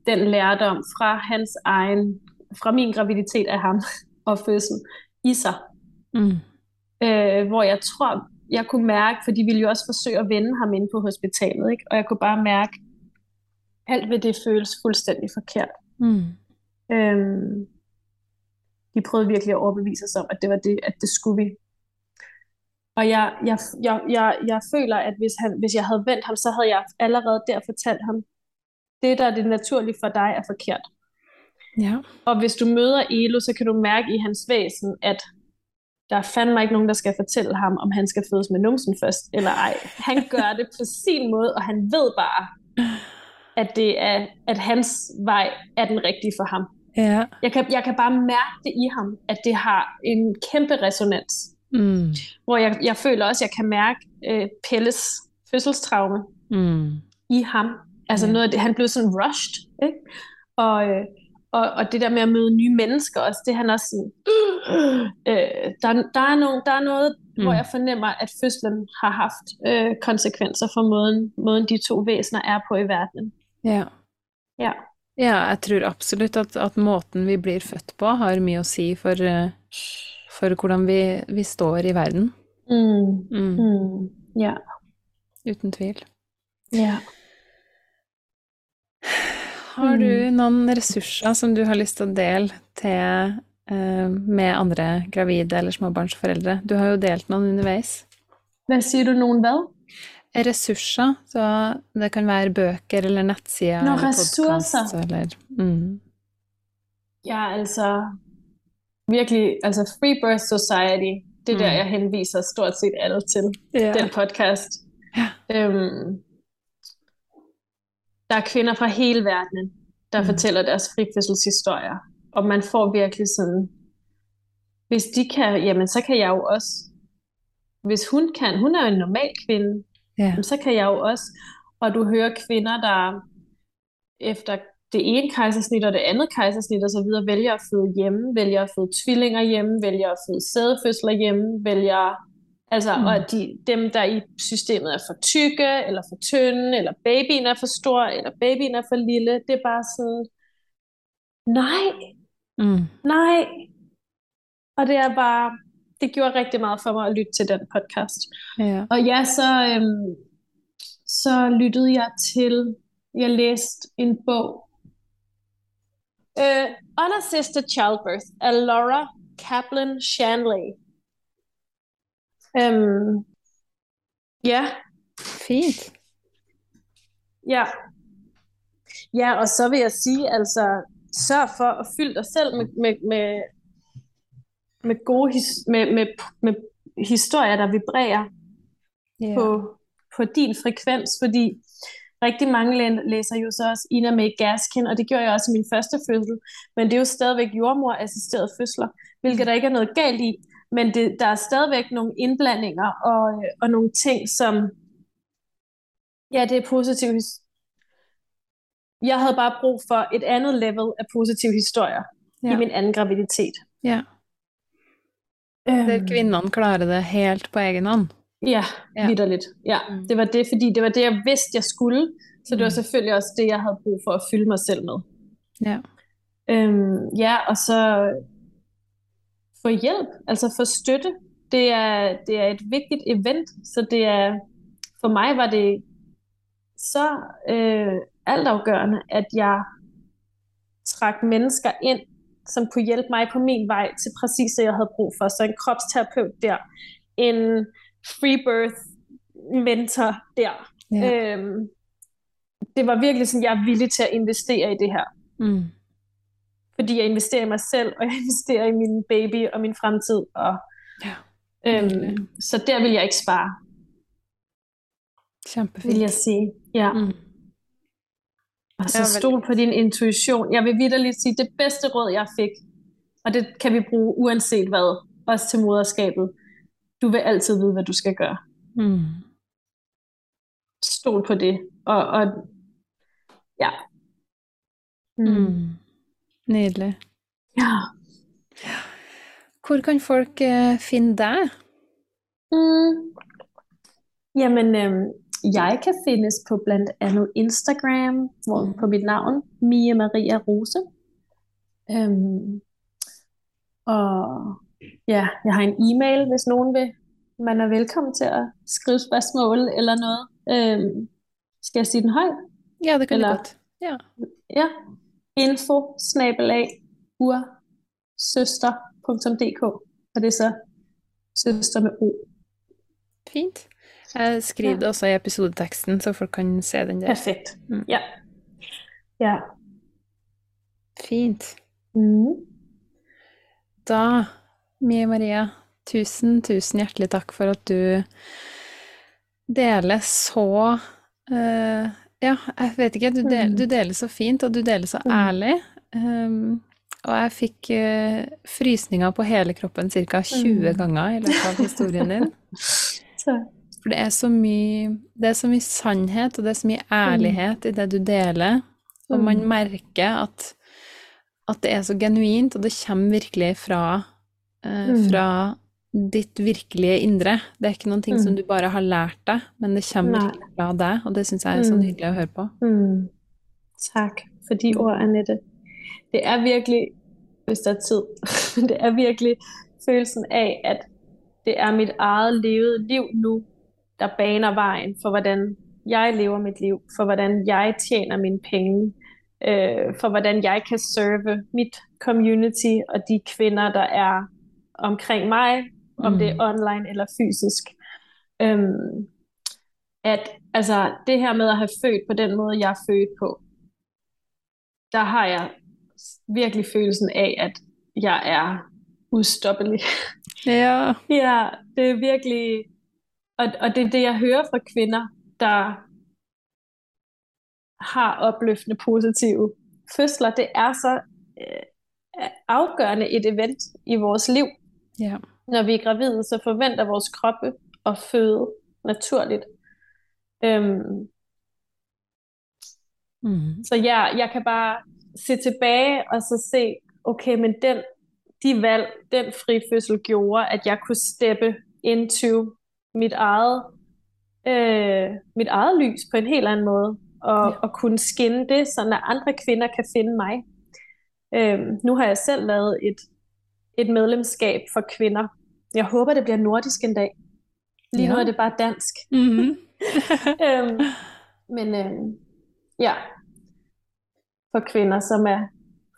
B: den lærdom fra hans egen, fra min graviditet af ham [LAUGHS] og fødsel i sig.
A: Mm.
B: Øh, hvor jeg tror, jeg kunne mærke, for de ville jo også forsøge at vende ham ind på hospitalet, ikke? og jeg kunne bare mærke, alt ved det føles fuldstændig forkert.
A: Mm.
B: Øhm, de prøvede virkelig at overbevise os om, at det var det, at det skulle vi. Og jeg, jeg, jeg, jeg, jeg føler, at hvis, han, hvis jeg havde vendt ham, så havde jeg allerede der fortalt ham, det der er det naturlige for dig er forkert.
A: Ja.
B: Og hvis du møder Elo, så kan du mærke i hans væsen, at der er fandme ikke nogen, der skal fortælle ham, om han skal fødes med numsen først, eller ej. Han gør det på sin måde, og han ved bare, at, det er, at hans vej er den rigtige for ham.
A: Ja.
B: Jeg kan, jeg kan bare mærke det i ham, at det har en kæmpe resonans.
A: Mm.
B: Hvor jeg, jeg føler også, at jeg kan mærke øh, Pelles fødselstraume
A: Mm.
B: i ham. Altså
A: Ja.
B: noget af det, han blev sådan rushed, ikke? Og, øh, og, og det der med at møde nye mennesker også, det han også sådan, øh, der, der, er nogle, der er noget, mm. hvor jeg fornemmer, at fødslen har haft øh, konsekvenser for måden, måden de to væsener er på i verden.
A: Ja.
B: Ja.
A: Ja, jeg tror absolutt at, at måten vi blir født på, har mye å si for, for hvordan vi, vi står i verden.
B: Mm.
A: Mm.
B: Mm. Ja.
A: Uten tvil.
B: Ja.
A: Har du
B: Mm.
A: noen ressurser som du har lyst til å dele til, eh, med andre gravide eller småbarnsforeldre? Du har jo delt noen underveis.
B: Hvad siger du, nogen hvad?
A: Ressurser, så det kan være bøker eller nettsider eller podcast eller mm.
B: Ja, altså virkelig, altså Free Birth Society, det er der,
A: Mm.
B: jeg henviser stort set alle til.
A: ja.
B: den podcast.
A: Ja.
B: Øhm, der er kvinder fra hele verden, der
A: mm.
B: fortæller deres frifødselshistorier. Og man får virkelig sådan, hvis de kan, jamen så kan jeg jo også. Hvis hun kan, hun er jo en normal kvinde,
A: Ja.
B: så kan jeg jo også. Og du hører kvinder, der efter det ene kejsersnit og det andet kejsersnit og så videre, vælger at føde hjemme, vælger at føde tvillinger hjemme, vælger at føde sædefødsler hjemme, vælger, altså,
A: mm.
B: og at de, dem, der i systemet er for tykke, eller for tynde, eller babyen er for stor, eller babyen er for lille, det er bare sådan, nej,
A: Mm.
B: nej. Og det er bare, det gjorde rigtig meget for mig at lytte til den podcast.
A: Ja.
B: Og ja, så, øhm, så lyttede jeg til, jeg læste en bog, uh, Unassisted Childbirth af Laura Kaplan Shanley. Øhm, ja,
A: Fint.
B: ja. Ja, og så vil jeg sige, altså, sørg for at fylde dig selv med, med, med, med gode his, med, med, med historier, der vibrerer.
A: Ja.
B: på, på din frekvens, fordi rigtig mange læ- læser jo så også Ina May Gaskin, og det gjorde jeg også i min første fødsel, men det er jo stadigvæk jordmor-assisteret fødsler, hvilket der ikke er noget galt i, men det, der er stadigvæk nogle indblandinger og, og nogle ting, som, ja, det er positivt. Jeg havde bare brug for et andet level af positive historier. Ja. i min anden graviditet.
A: ja.
B: Øhm,
A: Der kvinnene klarer det helt på egen hånd.
B: Ja,
A: Ja.
B: vidderligt. Ja,
A: Mm.
B: mm. det var det, fordi det var det, jeg vidste, jeg skulle. Så det var
A: Mm.
B: selvfølgelig også det, jeg havde brug for at fylde mig selv med.
A: Ja.
B: Øhm, ja, og så få hjælp, altså få støtte. Det er, det er et vigtigt event, så det er, for mig var det så øh, altafgørende, at jeg trak mennesker ind, som kunne hjælpe mig på min vej til præcis det, jeg havde brug for. Så en kropsterapeut der, en free birth mentor der. Ja. Øhm, det var virkelig sådan, jeg er villig til at investere i det her. Mm. Fordi jeg investerer i mig selv, og jeg [LAUGHS] investerer i min baby og min fremtid. Og, ja. øhm, så der vil jeg ikke spare.
A: Kæmpefint.
B: Vil jeg sige. Ja. Mm. Og så stol på din intuition. Jeg vil vidderligt sige, det bedste råd, jeg fik, og det kan vi bruge uanset hvad, også til moderskabet. Du vil altid vide, hvad du skal gøre. Mm. Stol på det. Og, og ja.
A: Mm. Mm. Nydelig.
B: Ja.
A: Hvor kan folk uh, finde dig?
B: Mm. Jamen, øhm, jeg kan findes på blandt andet Instagram, hvor, mm. på mit navn, Mia Maria Rose. Øhm, og ja, jeg har en e-mail, hvis nogen vil. Man er velkommen til at skrive spørgsmål eller noget. Øhm, skal jeg sige den højt?
A: Ja, det kan eller, godt. Ja.
B: ja. Info, snabelag, ur, søster.dk. Og det er så søster med O.
A: Fint. Jeg skriver det også i episodeteksten, så folk kan se den der.
B: Perfekt. Mm. Ja. ja.
A: Fint.
B: Mm.
A: Da, Mie Maria, tusen, tusen hjertelig takk for at du deler så uh, Ja, jeg vet ikke. Du, del, mm. du, deler så fint, og du deler så mm. ærlig. Um, og jeg fikk uh, frysninger på hele kroppen ca. 20 mm. ganger i løpet av historien din. [LAUGHS] For det er så mye, det er så mye sannhet, og det er så mye ærlighet i det du deler. Og man mm. merker at, at det er så genuint, og det kommer virkelig fra, eh, mm. fra ditt virkelige indre. Det er ikke noen ting som mm. du bare har lært deg, men det kommer virkelig fra deg, og det syns jeg er så nydelig å høre på.
B: Mm. Takk for de ord, Annette. Det er virkelig, hvis det er tid, [LAUGHS] det er virkelig følelsen av at det er mitt eget levede liv nå der baner vejen for, hvordan jeg lever mit liv, for hvordan jeg tjener mine penge, øh, for hvordan jeg kan serve mit community og de kvinder, der er omkring mig, om mm. det er mm. online eller fysisk. Øhm, at altså, det her med at have født på den måde, jeg er født på, der har jeg virkelig følelsen af, at jeg er ustoppelig.
A: Ja. [LAUGHS]
B: ja, det er virkelig, og, og det er det, jeg hører fra kvinder, der har opløftende positive fødsler. Det er så øh, afgørende et event i vores liv.
A: Ja.
B: Når vi er gravide, så forventer vores kroppe at føde naturligt. Øhm, mm. Så ja, jeg kan bare se tilbage og så se, okay, men den, de valg, den frifødsel gjorde, at jeg kunne steppe into mit eget, øh, mit eget lys på en helt anden måde, og, ja. og kunne skinne det, så at andre kvinder kan finde mig. Øh, nu har jeg selv lavet et, et medlemskab for kvinder. Jeg håber, det bliver nordisk en dag. Lige ja. nu er det bare dansk.
A: Mm-hmm. [LAUGHS]
B: øhm, men øh, ja, for kvinder, som er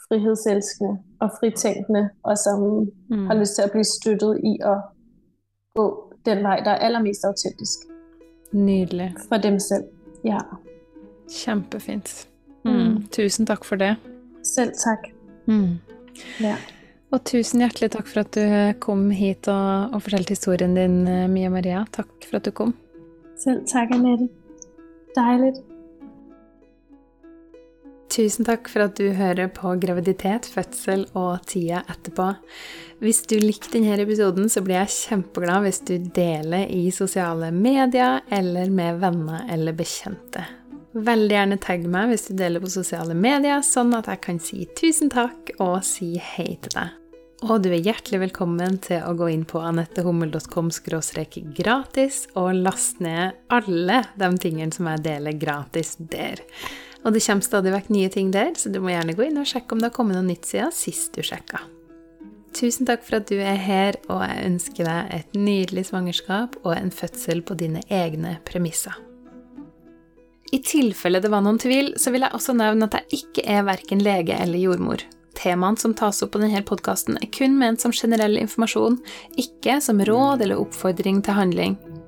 B: frihedselskende og fritænkende, og som mm. har lyst til at blive støttet i at gå den vej, der er allermest autentisk.
A: Nydelig.
B: For dem selv. Ja.
A: Kjempefint. Mm. Mm. Tusen takk for det.
B: Selv takk.
A: Mm.
B: Ja.
A: Og tusen hjertelig takk for at du kom hit og, og fortalte historien din, Mia Maria. Takk for at du kom.
B: Selv takk, Anette. Deilig.
A: Tusen takk for at du hører på graviditet, fødsel og tida etterpå. Hvis du likte denne episoden, så blir jeg kjempeglad hvis du deler i sosiale medier eller med venner eller bekjente. Veldig gjerne tagg meg hvis du deler på sosiale medier, sånn at jeg kan si tusen takk og si hei til deg. Og du er hjertelig velkommen til å gå inn på anettehummel.com gratis og laste ned alle de tingene som jeg deler gratis der. Og det kommer stadig vekk nye ting der, så du må gjerne gå inn og sjekke om det har kommet noe nytt siden sist du sjekka. Tusen takk for at du er her, og jeg ønsker deg et nydelig svangerskap og en fødsel på dine egne premisser. I tilfelle det var noen tvil, så vil jeg også nevne at jeg ikke er verken lege eller jordmor. Temaene som tas opp på denne podkasten, er kun ment som generell informasjon, ikke som råd eller oppfordring til handling.